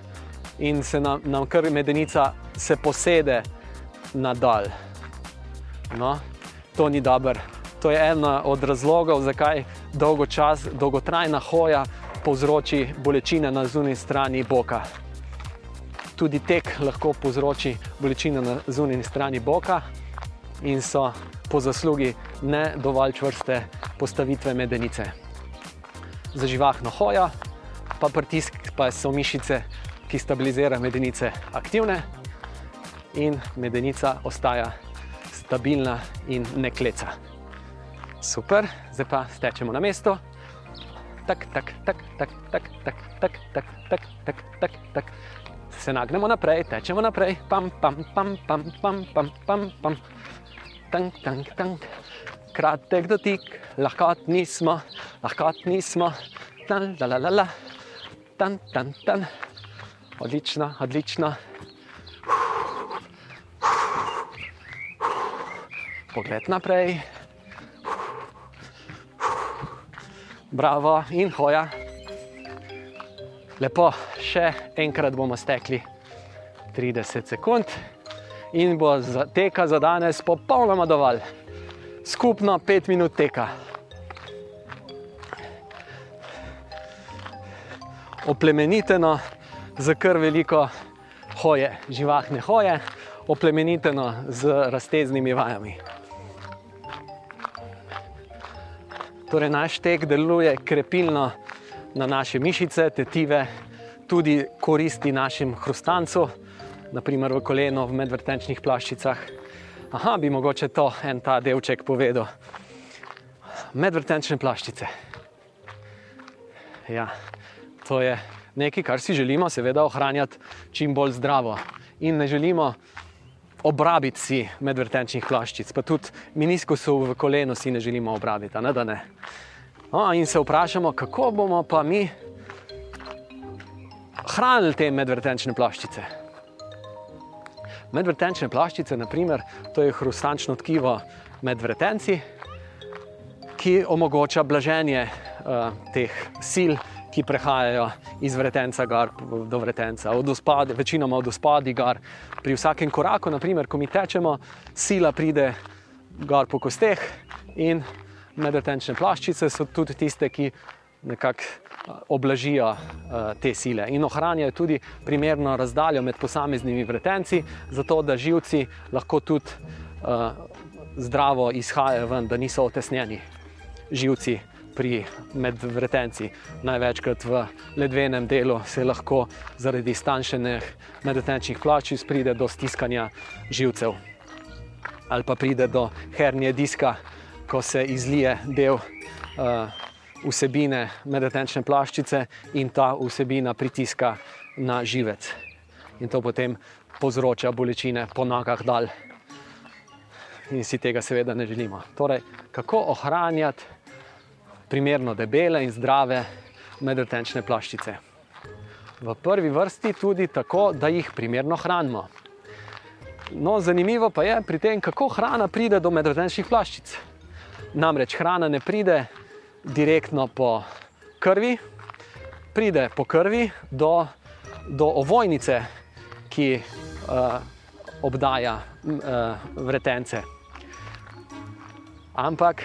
in se nam, nam kar medenica se posede nadal. No, to ni dobro. To je ena od razlogov, zakaj dolgo čas, dolgotrajna hoja povzroči bolečine na zunanji strani boka. Tudi tek lahko povzroči bolečine na zunanji strani boka in so po zaslugi ne dovolj čvrste postavitve medenice. Za živahno hojo, pa pritisk, pa so mišice, ki stabilizirajo medenice, aktivne in medenica ostaja stabilna in ne kleca. Super, zdaj pa stečemo na mesto tak, tak, tak, tak, tak, tak, tak, tak, tak, tak, tak, tak. Se nagnemo naprej, tečemo naprej, pam, pam, pam, pam, pam, pam, pam, pam. Tank, tank, tank. Kratek dotik, lahkotni smo, lahkotni smo, tan, la, la, la, la. tan, tan, tan. Odlično, odlično. Pogled naprej. bravo in hoja. Lepo, še enkrat bomo stekli 30 sekund in bo teka za danes popolnoma dovolj. Skupno 5 minut teka. Oplemeniteno z kar veliko hoje, živahne hoje, oplemeniteno z razteznimi vajami. Torej, naš tek deluje krepilno na naše mišice, tetive, tudi koristi našim hrustancu, naprimer v koleno, v medvrtenčnih plaščicah. Aha, bi mogoče to en ta delček povedal. Medvrtenčne plaščice. Ja, to je nekaj, kar si želimo, seveda, ohranjati čim bolj zdravo. In ne želimo obrabiti si medvrtenčnih plaščic, pa tudi miniskusov v kolenu si ne želimo obrabiti. Ne, ne. No, in se vprašamo, kako bomo pa mi hranili te medvrtenčne plaščice. Medvrtenčne plaščice, naprimer, to je hrustančno tkivo med vretenci, ki omogoča blaženje uh, teh sil, ki prehajajo iz vretenca gor do vretenca, od uspadi, večinoma od uspadi gor. Pri vsakem koraku, naprimer, ko mi tečemo, sila pride gor po kosteh in medretenčne plaščice so tudi tiste, ki nekako oblažijo uh, te sile in ohranjajo tudi primerno razdaljo med posameznimi vretenci, zato da živci lahko tudi uh, zdravo izhajajo ven, da niso otesnjeni živci pri medvretenci. Največkrat v ledvenem delu se lahko zaradi stanjšenih medvetenčnih plačic pride do stiskanja živcev ali pa pride do hernije diska, ko se izlije del uh, vsebine medvetenčne plaščice in ta vsebina pritiska na živec. In to potem povzroča bolečine po nogah dal. In si tega seveda ne želimo. Torej, kako ohranjati primerno debele in zdrave medretenčne plaščice. V prvi vrsti tudi tako, da jih primerno hranimo. No, zanimivo pa je pri tem, kako hrana pride do medretenčnih plaščic. Namreč hrana ne pride direktno po krvi, pride po krvi do, do ovojnice, ki uh, obdaja uh, vretence. Ampak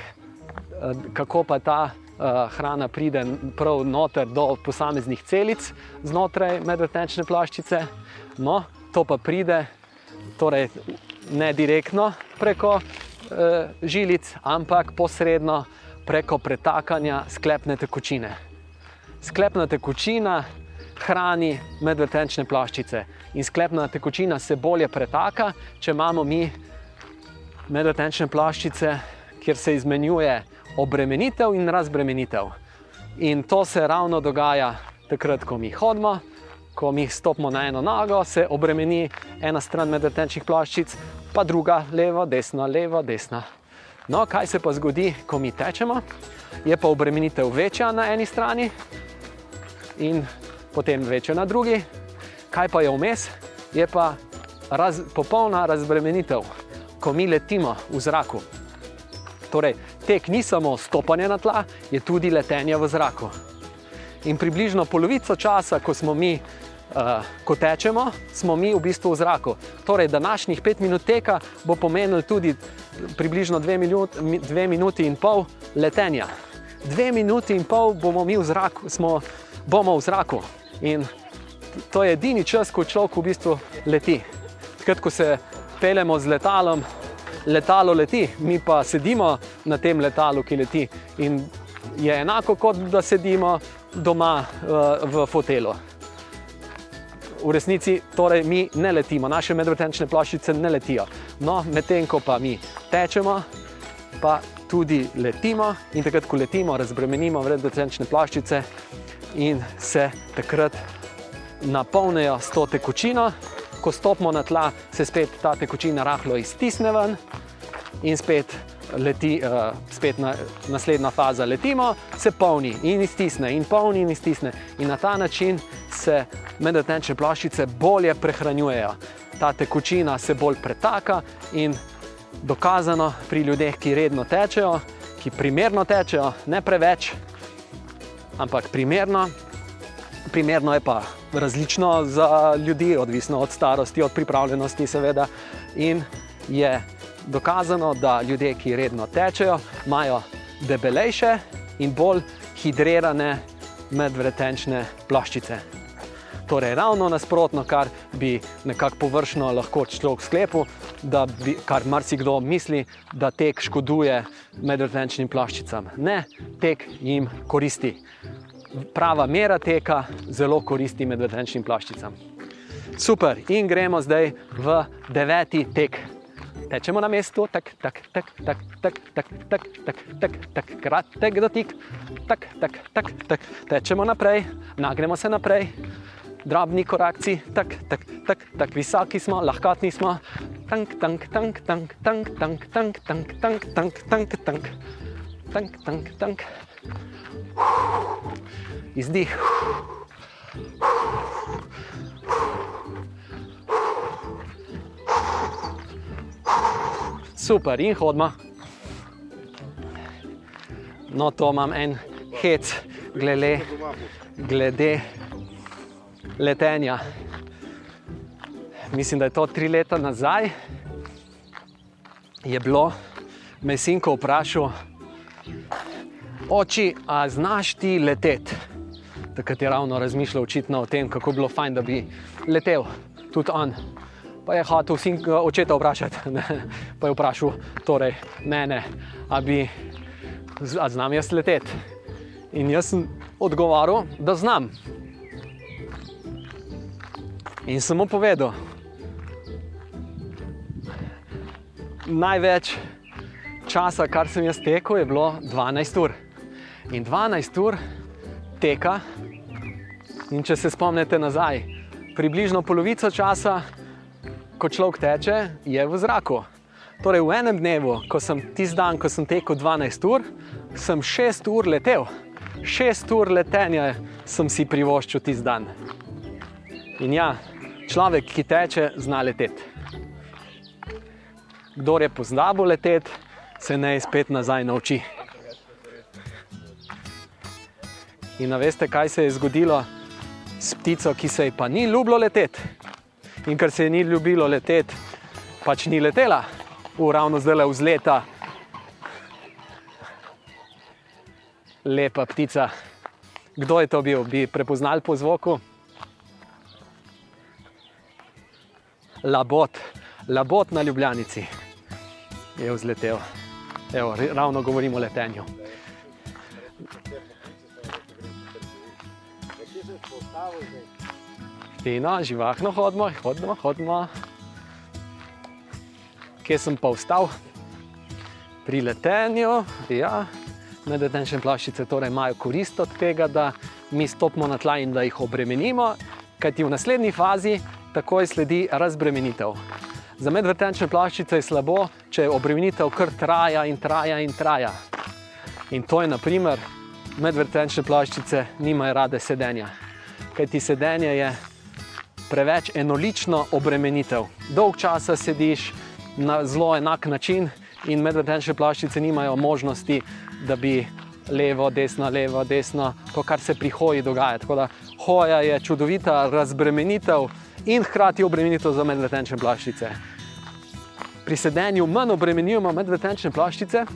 Eh, kako pa ta uh, hrana pride prav noter do posameznih celic znotraj medvrtenčne plaščice. No, to pa pride torej, ne direktno preko uh, žilic, ampak posredno preko pretakanja sklepne tekočine. Sklepna tekočina hrani medvrtenčne plaščice in sklepna tekočina se bolje pretaka, če imamo mi medvrtenčne plaščice, kjer se izmenjuje obremenitev in razbremenitev. In to se ravno dogaja takrat, ko mi hodimo, ko mi stopimo na eno nogo, se obremeni ena stran medretenčnih plaščic, pa druga, levo, desno, levo, desno. No, kaj se pa zgodi, ko mi tečemo? Je pa obremenitev večja na eni strani in potem večja na drugi. Kaj pa je vmes? Je pa raz, popolna razbremenitev, ko mi letimo v zraku. Torej, tek ni samo stopanje na tla, je tudi letenje v zraku. In približno polovico časa, ko smo mi uh, ko tečemo, smo mi v bistvu v zraku. Torej, današnjih pet minut teka bo pomenil tudi približno dve, minut, dve minuti in pol letenja. Dve minuti in pol bomo mi v zraku, smo, bomo v zraku. In to je edini čas, ko človek v bistvu leti. Takrat, ko se pelemo z letalom, letalo leti, mi pa sedimo na tem letalu, ki leti. In je enako, kot da sedimo doma uh, v fotelu v resnici torej mi ne letimo, naše medvrtenčne ploščice ne letijo. No, medtem ko pa mi tečemo, pa tudi letimo in takrat, ko letimo, razbremenimo medvrtenčne ploščice in se takrat napolnijo s to tekočino. Ko stopimo na tla, se spet ta tekočina rahlo iztisne ven in spet. Leti, uh, spet na, naslednja faza letimo, se polni in iztisne, in polni in iztisne. In na ta način se medotečne ploščice bolje prehranjujejo. Ta tekočina se bolj pretaka in dokazano pri ljudeh, ki redno tečejo, ki primerno tečejo, ne preveč, ampak primerno. Primerno je pa različno za ljudi, odvisno od starosti, od pripravljenosti, seveda. In je dokazano, da ljudje, ki redno tečejo, imajo debelejše in bolj hidrirane medvretenčne ploščice. Torej, ravno nasprotno, kar bi nekako površno lahko človek sklepal, da bi, kar marsikdo misli, da tek škoduje medvrtenčnim plaščicam. Ne, tek jim koristi. Prava mera teka zelo koristi medvrtenčnim plaščicam. Super, in gremo zdaj v deveti tek. Tečemo na mestu, tako, tako, tako, tako, tako, tako, tako, tako, tako, tako, kratek dotik, tako, tako, tako, tako, tečemo naprej, nagremo se naprej drobni korakci, tako tak, tak, tak visoki smo, lahkotni smo. Tank, tank, tank, tank, tank, tank, tank, tank, tank, tank, tank, tank, tank, tank, tank. Izdih. Super, in hodimo. No, to imam en hec, glede, glede letenja. Mislim, da je to tri leta nazaj. Je bilo, me sinko vprašal, oči, a znaš ti leteti? Takrat je ravno razmišljal očitno o tem, kako bi bilo fajn, da bi letel tudi on. Pa je hotel sinko očeta vprašati, ne? pa je vprašal torej, mene, a bi, a znam jaz leteti. In jaz sem odgovoril, da znam. In mu povedal, največ časa, kar sem jaz tekel, je bilo 12 ur. In 12 ur teka, in če se spomnite nazaj, približno polovico časa, ko človek teče, je v zraku. Torej, v enem dnevu, ko sem tisti dan, ko sem tekel 12 ur, sem 6 ur letel. 6 ur letenja sem si privoščil tisti dan. In ja, človek, ki teče, zna leteti. Kdor je poznal leteti, se ne spet nazaj nauči. In veste, kaj se je zgodilo s ptico, ki se ji pa ni ljubilo leteti. In ker se ji ni ljubilo leteti, pač ni letela, uravno zdaj le vzleta. Lepa ptica. Kdo je to bil? Bi prepoznali po zvoku? labot, labot na Ljubljanici je vzletel. Evo, ravno govorimo o letenju. Fino, živahno hodimo, hodimo, hodimo. Kje sem pa vstal? Pri letenju, ja, medvedenčne plaščice torej imajo korist od tega, da mi stopimo na tla in da jih obremenimo, kajti v naslednji fazi takoj sledi razbremenitev. Za medvrtenčne plaščice je slabo, če obremenitev kar traja in traja in traja. In to je, naprimer, medvrtenčne plaščice nimajo rade sedenja. Ker ti sedenje je preveč enolično obremenitev. Dolg časa sediš na zelo enak način, in medvrtenčne plaščice nimajo možnosti, da bi levo, desno, levo, desno, to, kar se pri hoji dogaja. Tako da hoja je čudovita razbremenitev in hkrati obremenitev za medvrtenčne plaščice. Pri sedenju manj obremenjujemo medvrtenčne plaščice,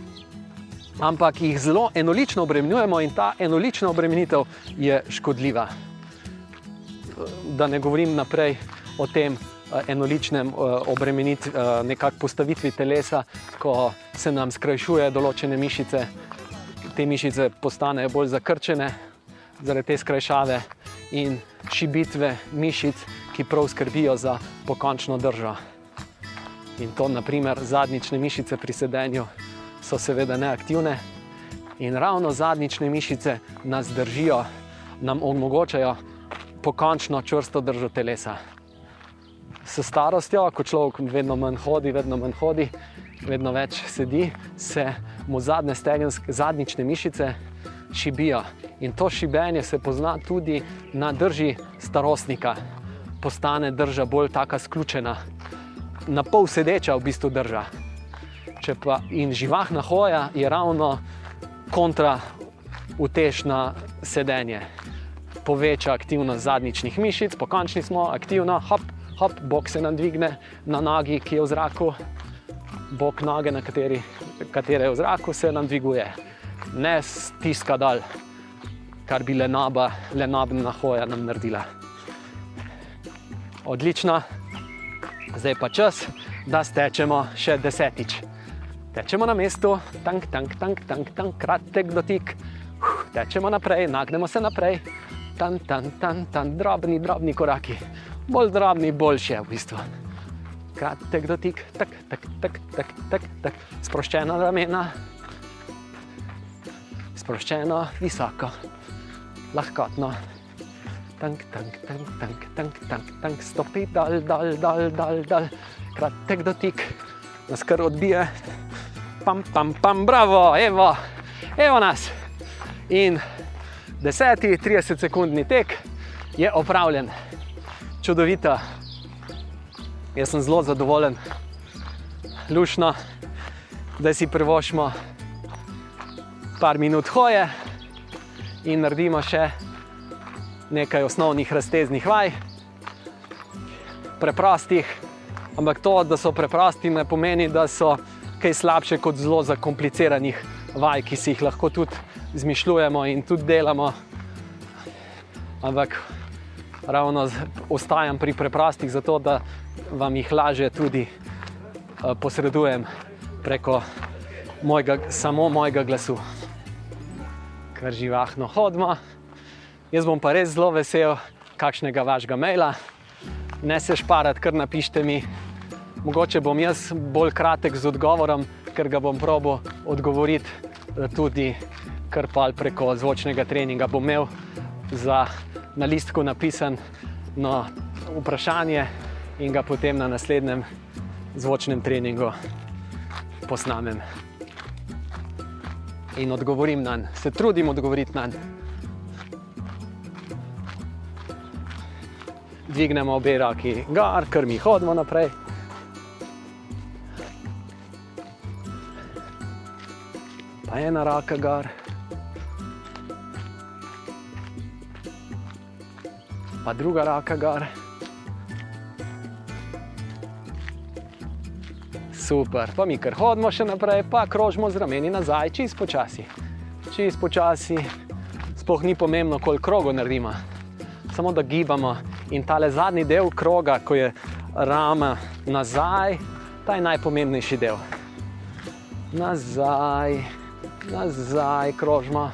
ampak jih zelo enolično obremenjujemo in ta enolična obremenitev je škodljiva. Da ne govorim naprej o tem, enoličnem obremenitvi, nekakšni postavitvi telesa, ko se nam skrajšuje določene mišice, te mišice postanejo bolj zakrčene zaradi te skrajšave in šibitve mišic, ki prav skrbijo za pokončno držo. In to, naprimer, zadnjične mišice pri sedenju so seveda neaktivne, in ravno zadnjične mišice nas držijo, nam omogočajo pokončno čvrsto držo telesa. S starostjo, ko človek vedno manj hodi, vedno manj hodi, vedno več sedi, se mu zadnje stegenske, zadnjične mišice šibijo. In to šibenje se pozna tudi na drži starostnika. Postane drža bolj tako sključena, na pol sedeča v bistvu drža. Pa, in živahna hoja je ravno kontra utešna sedenje. Poveča aktivnost zadnjičnih mišic, pokončni smo, aktivno, hop, hop, bok se nam dvigne na nogi, ki je v zraku, bok noge, na kateri, katere je v zraku, se nam dviguje, ne stiska dal, kar bi le naba, le nabna hoja nam naredila. Odlično, zdaj pa čas, da stečemo še desetič. Tečemo na mestu, tank, tank, tank, tank, tank kratek dotik, uh, tečemo naprej, nagnemo se naprej, tan, tan, tan, tan, drobni, drobni koraki, bolj drobni, boljše v bistvu. Kratek dotik, tak, tak, tak, tak, tak, tak. sproščena ramena, sproščeno, visoko, lahkotno. Tank, tank, tank, tank, tank, tank, tank, stopi, dal, dal, dal, dal, dal. kratek dotik, nas kar odbije, pam, pam, pam, bravo, evo, evo nas. In deseti, 30 sekundni tek je opravljen, čudovito. Jaz sem zelo zadovoljen, lušno, da si privoščimo par minut hoje in naredimo še nekaj osnovnih razteznih vaj, preprostih. Ampak to, da so preprosti, ne pomeni, da so kaj slabše kot zelo zakompliciranih vaj, ki si jih lahko tudi izmišljujemo in tudi delamo. Ampak ravno ostajam pri preprostih, zato da vam jih lažje tudi uh, posredujem preko mojega, samo mojega glasu. Kar živahno hodimo. Jaz bom pa res zelo vesel kakšnega vašega maila. Ne se šparati, kar napišite mi. Mogoče bom jaz bolj kratek z odgovorom, ker ga bom probo odgovoriti eh, tudi kar pa preko zvočnega treninga. Bom imel za na listku napisan no, vprašanje in ga potem na naslednjem zvočnem treningu posnamem. In odgovorim na njega, se trudim odgovoriti na njega. Dvignemo obe roki, gar, ker mi hodimo naprej. Pa ena roka, gar. Pa druga raka gor. Super, pa mi kar hodimo še naprej, pa krožimo z rameni nazaj, čist počasi. Čist počasi, sploh ni pomembno, koliko krogo naredimo, samo da gibamo. In tale zadnji del kroga, ko je rama nazaj, ta je najpomembnejši del. Nazaj, nazaj, krožimo.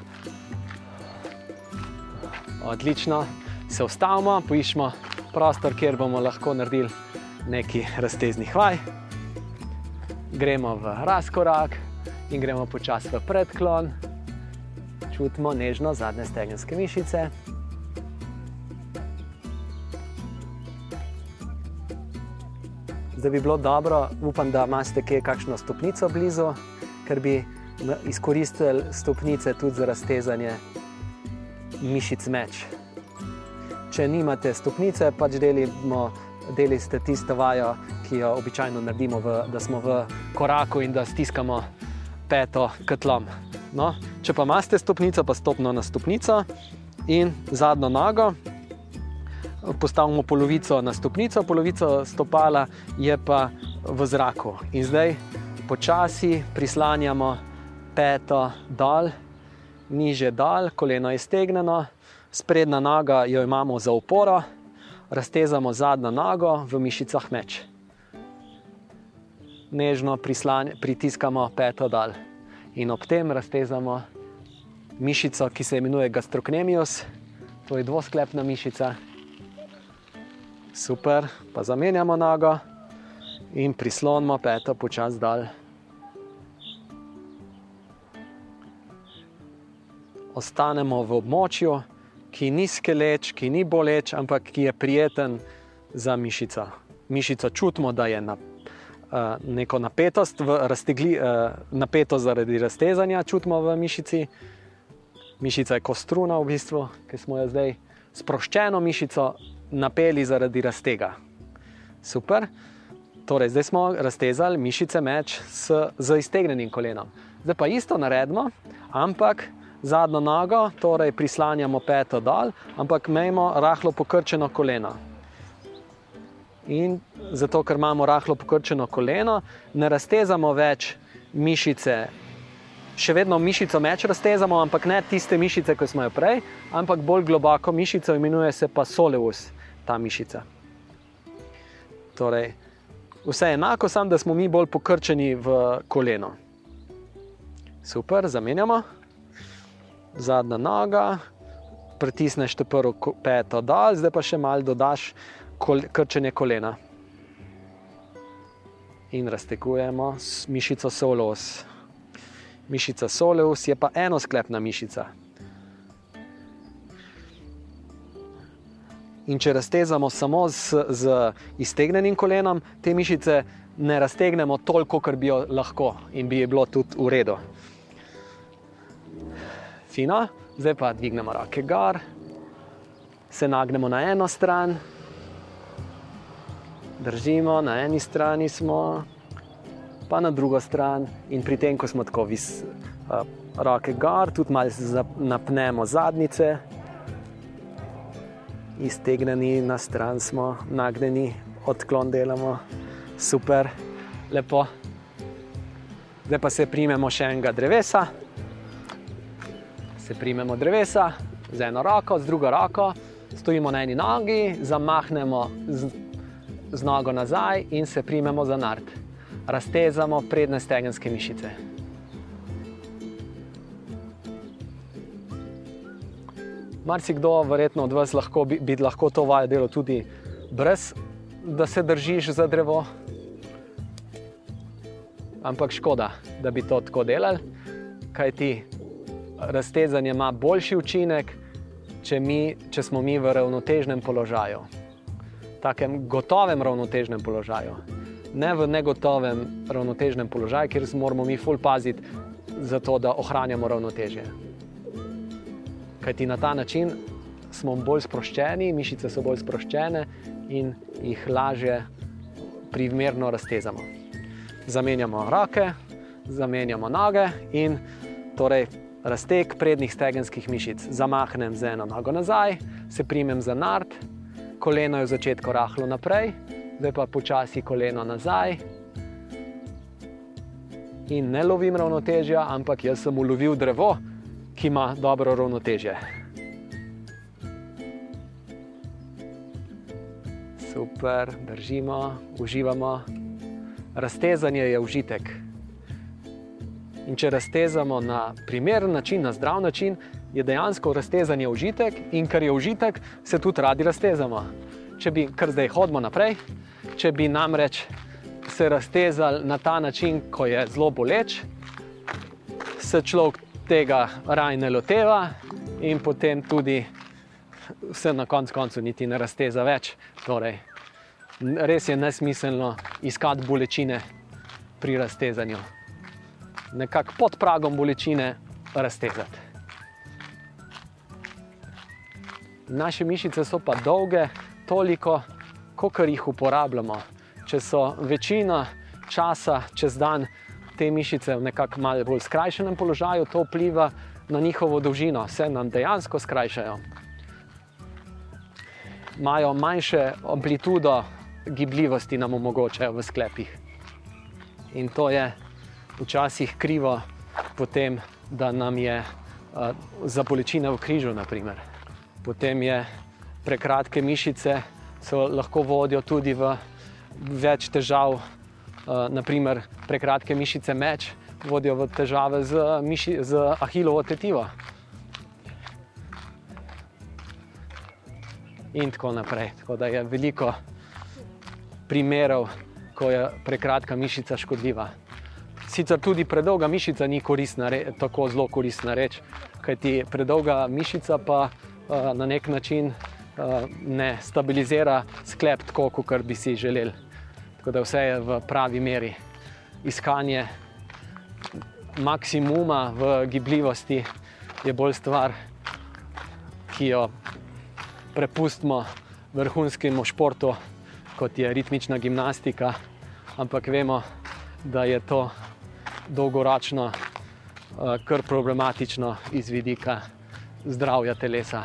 Odlično se ustavimo, poiščemo prostor, kjer bomo lahko naredili nekaj razteznih vaj. Gremo v razkorak in gremo počasi v predklon, čutimo nežno zadnje stegenske mišice. Zdaj bi bilo dobro, upam, da imate kje kakšno stopnico blizu, ker bi izkoristili stopnice tudi za raztezanje mišic meč. Če nimate stopnice, pač delimo, delite tisto vajo, ki jo običajno naredimo, v, da smo v koraku in da stiskamo peto katlom. No, če pa imate stopnico, pa stopno na stopnico in zadnjo nogo. Postavimo polovico na stopnico, polovico stopala je pa v zraku. In zdaj počasi prislanjamo peto dol, niže dol, koleno je stegnjeno, sprednja noga jo imamo za oporo, raztezamo zadnjo nogo v mišicah meč. Nežno pritiskamo peto dol in ob tem raztezamo mišico, ki se imenuje gastrocnemius, to je dvosklepna mišica. Super, pa zamenjamo nogo in prislonimo peto počasi dol. Ostanemo v območju, ki ni skeleč, ki ni boleč, ampak ki je prijeten za mišico. Mišico čutimo, da je na uh, neko napetost, raztegli, uh, napetost zaradi raztezanja, čutimo v mišici. Mišica je kostruna, v bistvu, ki smo jo zdaj sproščeno mišico napeli zaradi raztega. Super. Torej, zdaj smo raztezali mišice meč s, z iztegnjenim kolenom. Zdaj pa isto naredimo, ampak zadnjo nogo, torej prislanjamo peto dol, ampak imamo rahlo pokrčeno koleno. In zato, ker imamo rahlo pokrčeno koleno, ne raztezamo več mišice. Še vedno mišico meč raztezamo, ampak ne tiste mišice, ki smo jo prej, ampak bolj globoko mišico, imenuje se pa soleus, ta mišica. Torej, vse je enako, samo da smo mi bolj pokrčeni v koleno. Super, zamenjamo zadnja noga, pritisneš te prvo peto dol, zdaj pa še malo dodaš kol, krčenje kolena. In raztekujemo s mišico soleus. Mišica soleus je pa enosklepna mišica. In če raztezamo samo z, z iztegnjenim kolenom, te mišice ne raztegnemo toliko, kot bi jo lahko in bi je bilo tudi v redu fino, zdaj pa dvignemo roke gor, se nagnemo na eno stran, držimo na eni strani, smo, pa na drugo stran, in pri tem, ko smo tako vis, uh, roke gor, tudi malo napnemo zadnjice, iztegnjeni na stran smo, nagnjeni, odklon delamo, super, lepo. Zdaj pa se primemo še enega drevesa se primemo drevesa z eno roko, z drugo roko, stojimo na eni nogi, zamahnemo z, z nogo nazaj in se primemo za nard. Raztezamo predne stegenske mišice. Marsikdo, verjetno od vas, lahko, bi, bi lahko to vajo delo tudi brez, da se držiš za drevo. Ampak škoda, da bi to tako delali, kaj ti raztezanje ima boljši učinek, če, mi, če smo mi v ravnotežnem položaju, takem gotovem ravnotežnem položaju. Ne v negotovem ravnotežnem položaju, kjer moramo mi ful paziti, zato da ohranjamo ravnotežje. Kaj ti na ta način smo bolj sproščeni, mišice so bolj sproščene in jih lažje primerno raztezamo. Zamenjamo roke, zamenjamo noge in torej razteg prednjih stegenskih mišic. Zamahnem z eno nogo nazaj, se primem za nard, koleno je v začetku rahlo naprej, zdaj pa počasi koleno nazaj. In ne lovim ravnotežja, ampak jaz sem ulovil drevo, ki ima dobro ravnotežje. Super, držimo, uživamo. Raztezanje je užitek. In če raztezamo na primeren način, na zdrav način, je dejansko raztezanje užitek, in ker je užitek, se tudi radi raztezamo. Če bi, kar zdaj hodimo naprej, če bi namreč se raztezali na ta način, ko je zelo boleč, se človek tega raj ne loteva in potem tudi se na koncu koncu niti ne razteza več. Torej, res je nesmiselno iskati bolečine pri raztezanju. Nekako pod pragom bolečine raztezati. Naše mišice so pa dolge, toliko, koliko jih uporabljamo. Če so večina časa čez dan te mišice v nekako malo bolj skrajšenem položaju, to vpliva na njihovo dolžino, se nam dejansko skrajšajo. Imajo manjše amplitudo gibljivosti, nam omogočajo v sklepih. In to je včasih krivo, potem, da nam je uh, za bolečine v križu. Naprimer. Potem je prekratke mišice, so lahko vodijo tudi v več težav, uh, naprimer prekratke mišice meč vodijo v težave z, miši, z ahilovo tetivo. In tako naprej. Tako da je veliko primerov, ko je prekratka mišica škodljiva. Sicer tudi predolga mišica ni koristna, tako zelo koristna reč, kajti predolga mišica pa uh, na nek način uh, ne stabilizira sklep tako, kot bi si želeli. Tako da vse je v pravi meri. Iskanje maksimuma v gibljivosti je bolj stvar, ki jo prepustimo vrhunskemu športu, kot je ritmična gimnastika, ampak vemo, da je to dolgoročno uh, kar problematično iz vidika zdravja telesa.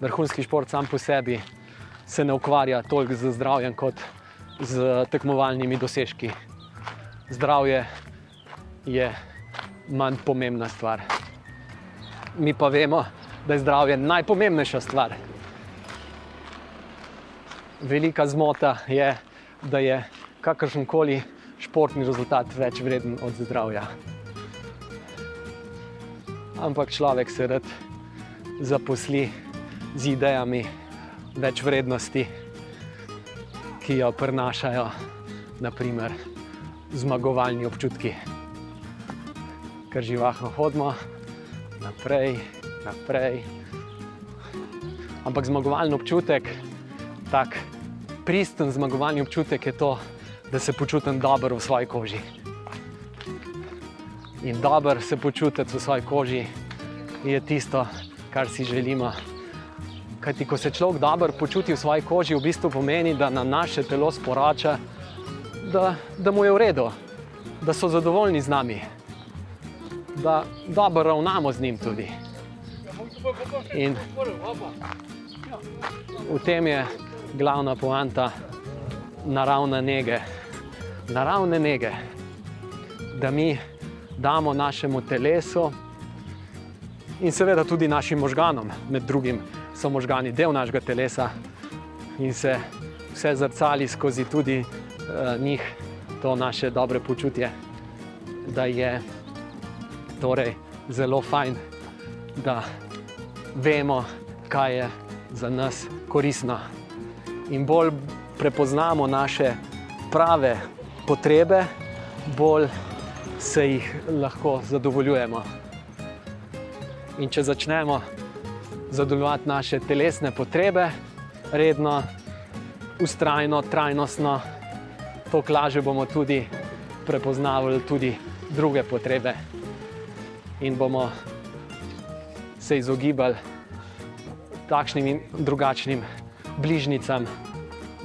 Vrhunski šport sam po sebi se ne ukvarja toliko z zdravjem kot z tekmovalnimi dosežki. Zdravje je manj pomembna stvar. Mi pa vemo, da je zdravje najpomembnejša stvar. Velika zmota je, da je kakršen koli športni rezultat več vreden od zdravja. Ampak človek se rad zaposli z idejami več vrednosti, ki jo prenašajo, naprimer, zmagovalni občutki. Ker živahno hodimo naprej, naprej. Ampak zmagovalni občutek, tak pristen zmagovalni občutek je to, da se počutim dobro v svoji koži. In dobro se počutiti v svoji koži je tisto, kar si želimo. Kajti, ko se človek dobro počuti v svoji koži, v bistvu pomeni, da nam naše telo sporoča, da, da mu je v redu, da so zadovoljni z nami, da dobro ravnamo z njim tudi. In v tem je glavna poanta naravne nege naravne nege, da mi damo našemu telesu in seveda tudi našim možganom, med drugim so možgani del našega telesa in se vse zrcali skozi tudi uh, njih, to naše dobre počutje, da je torej zelo fajn, da vemo, kaj je za nas koristno. In bolj prepoznamo naše prave potrebe, bolj se jih lahko zadovoljujemo. In če začnemo zadovoljevati naše telesne potrebe, redno, ustrajno, trajnostno, to lažje bomo tudi prepoznavali tudi druge potrebe in bomo se izogibali takšnim in drugačnim bližnjicam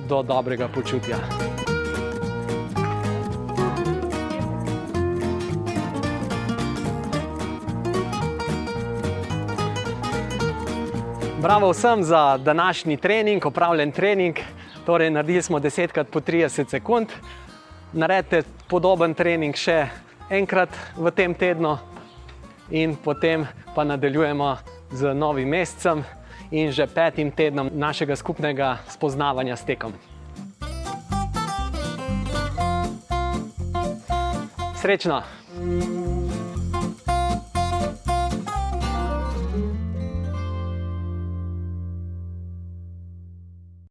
do dobrega počutja. Bravo vsem za današnji trening, opravljen trening. Torej, naredili smo 10 krat po 30 sekund. Naredite podoben trening še enkrat v tem tednu, in potem pa nadaljujemo z novim mesecem in že petim tednom našega skupnega spoznavanja s tekom. Srečno!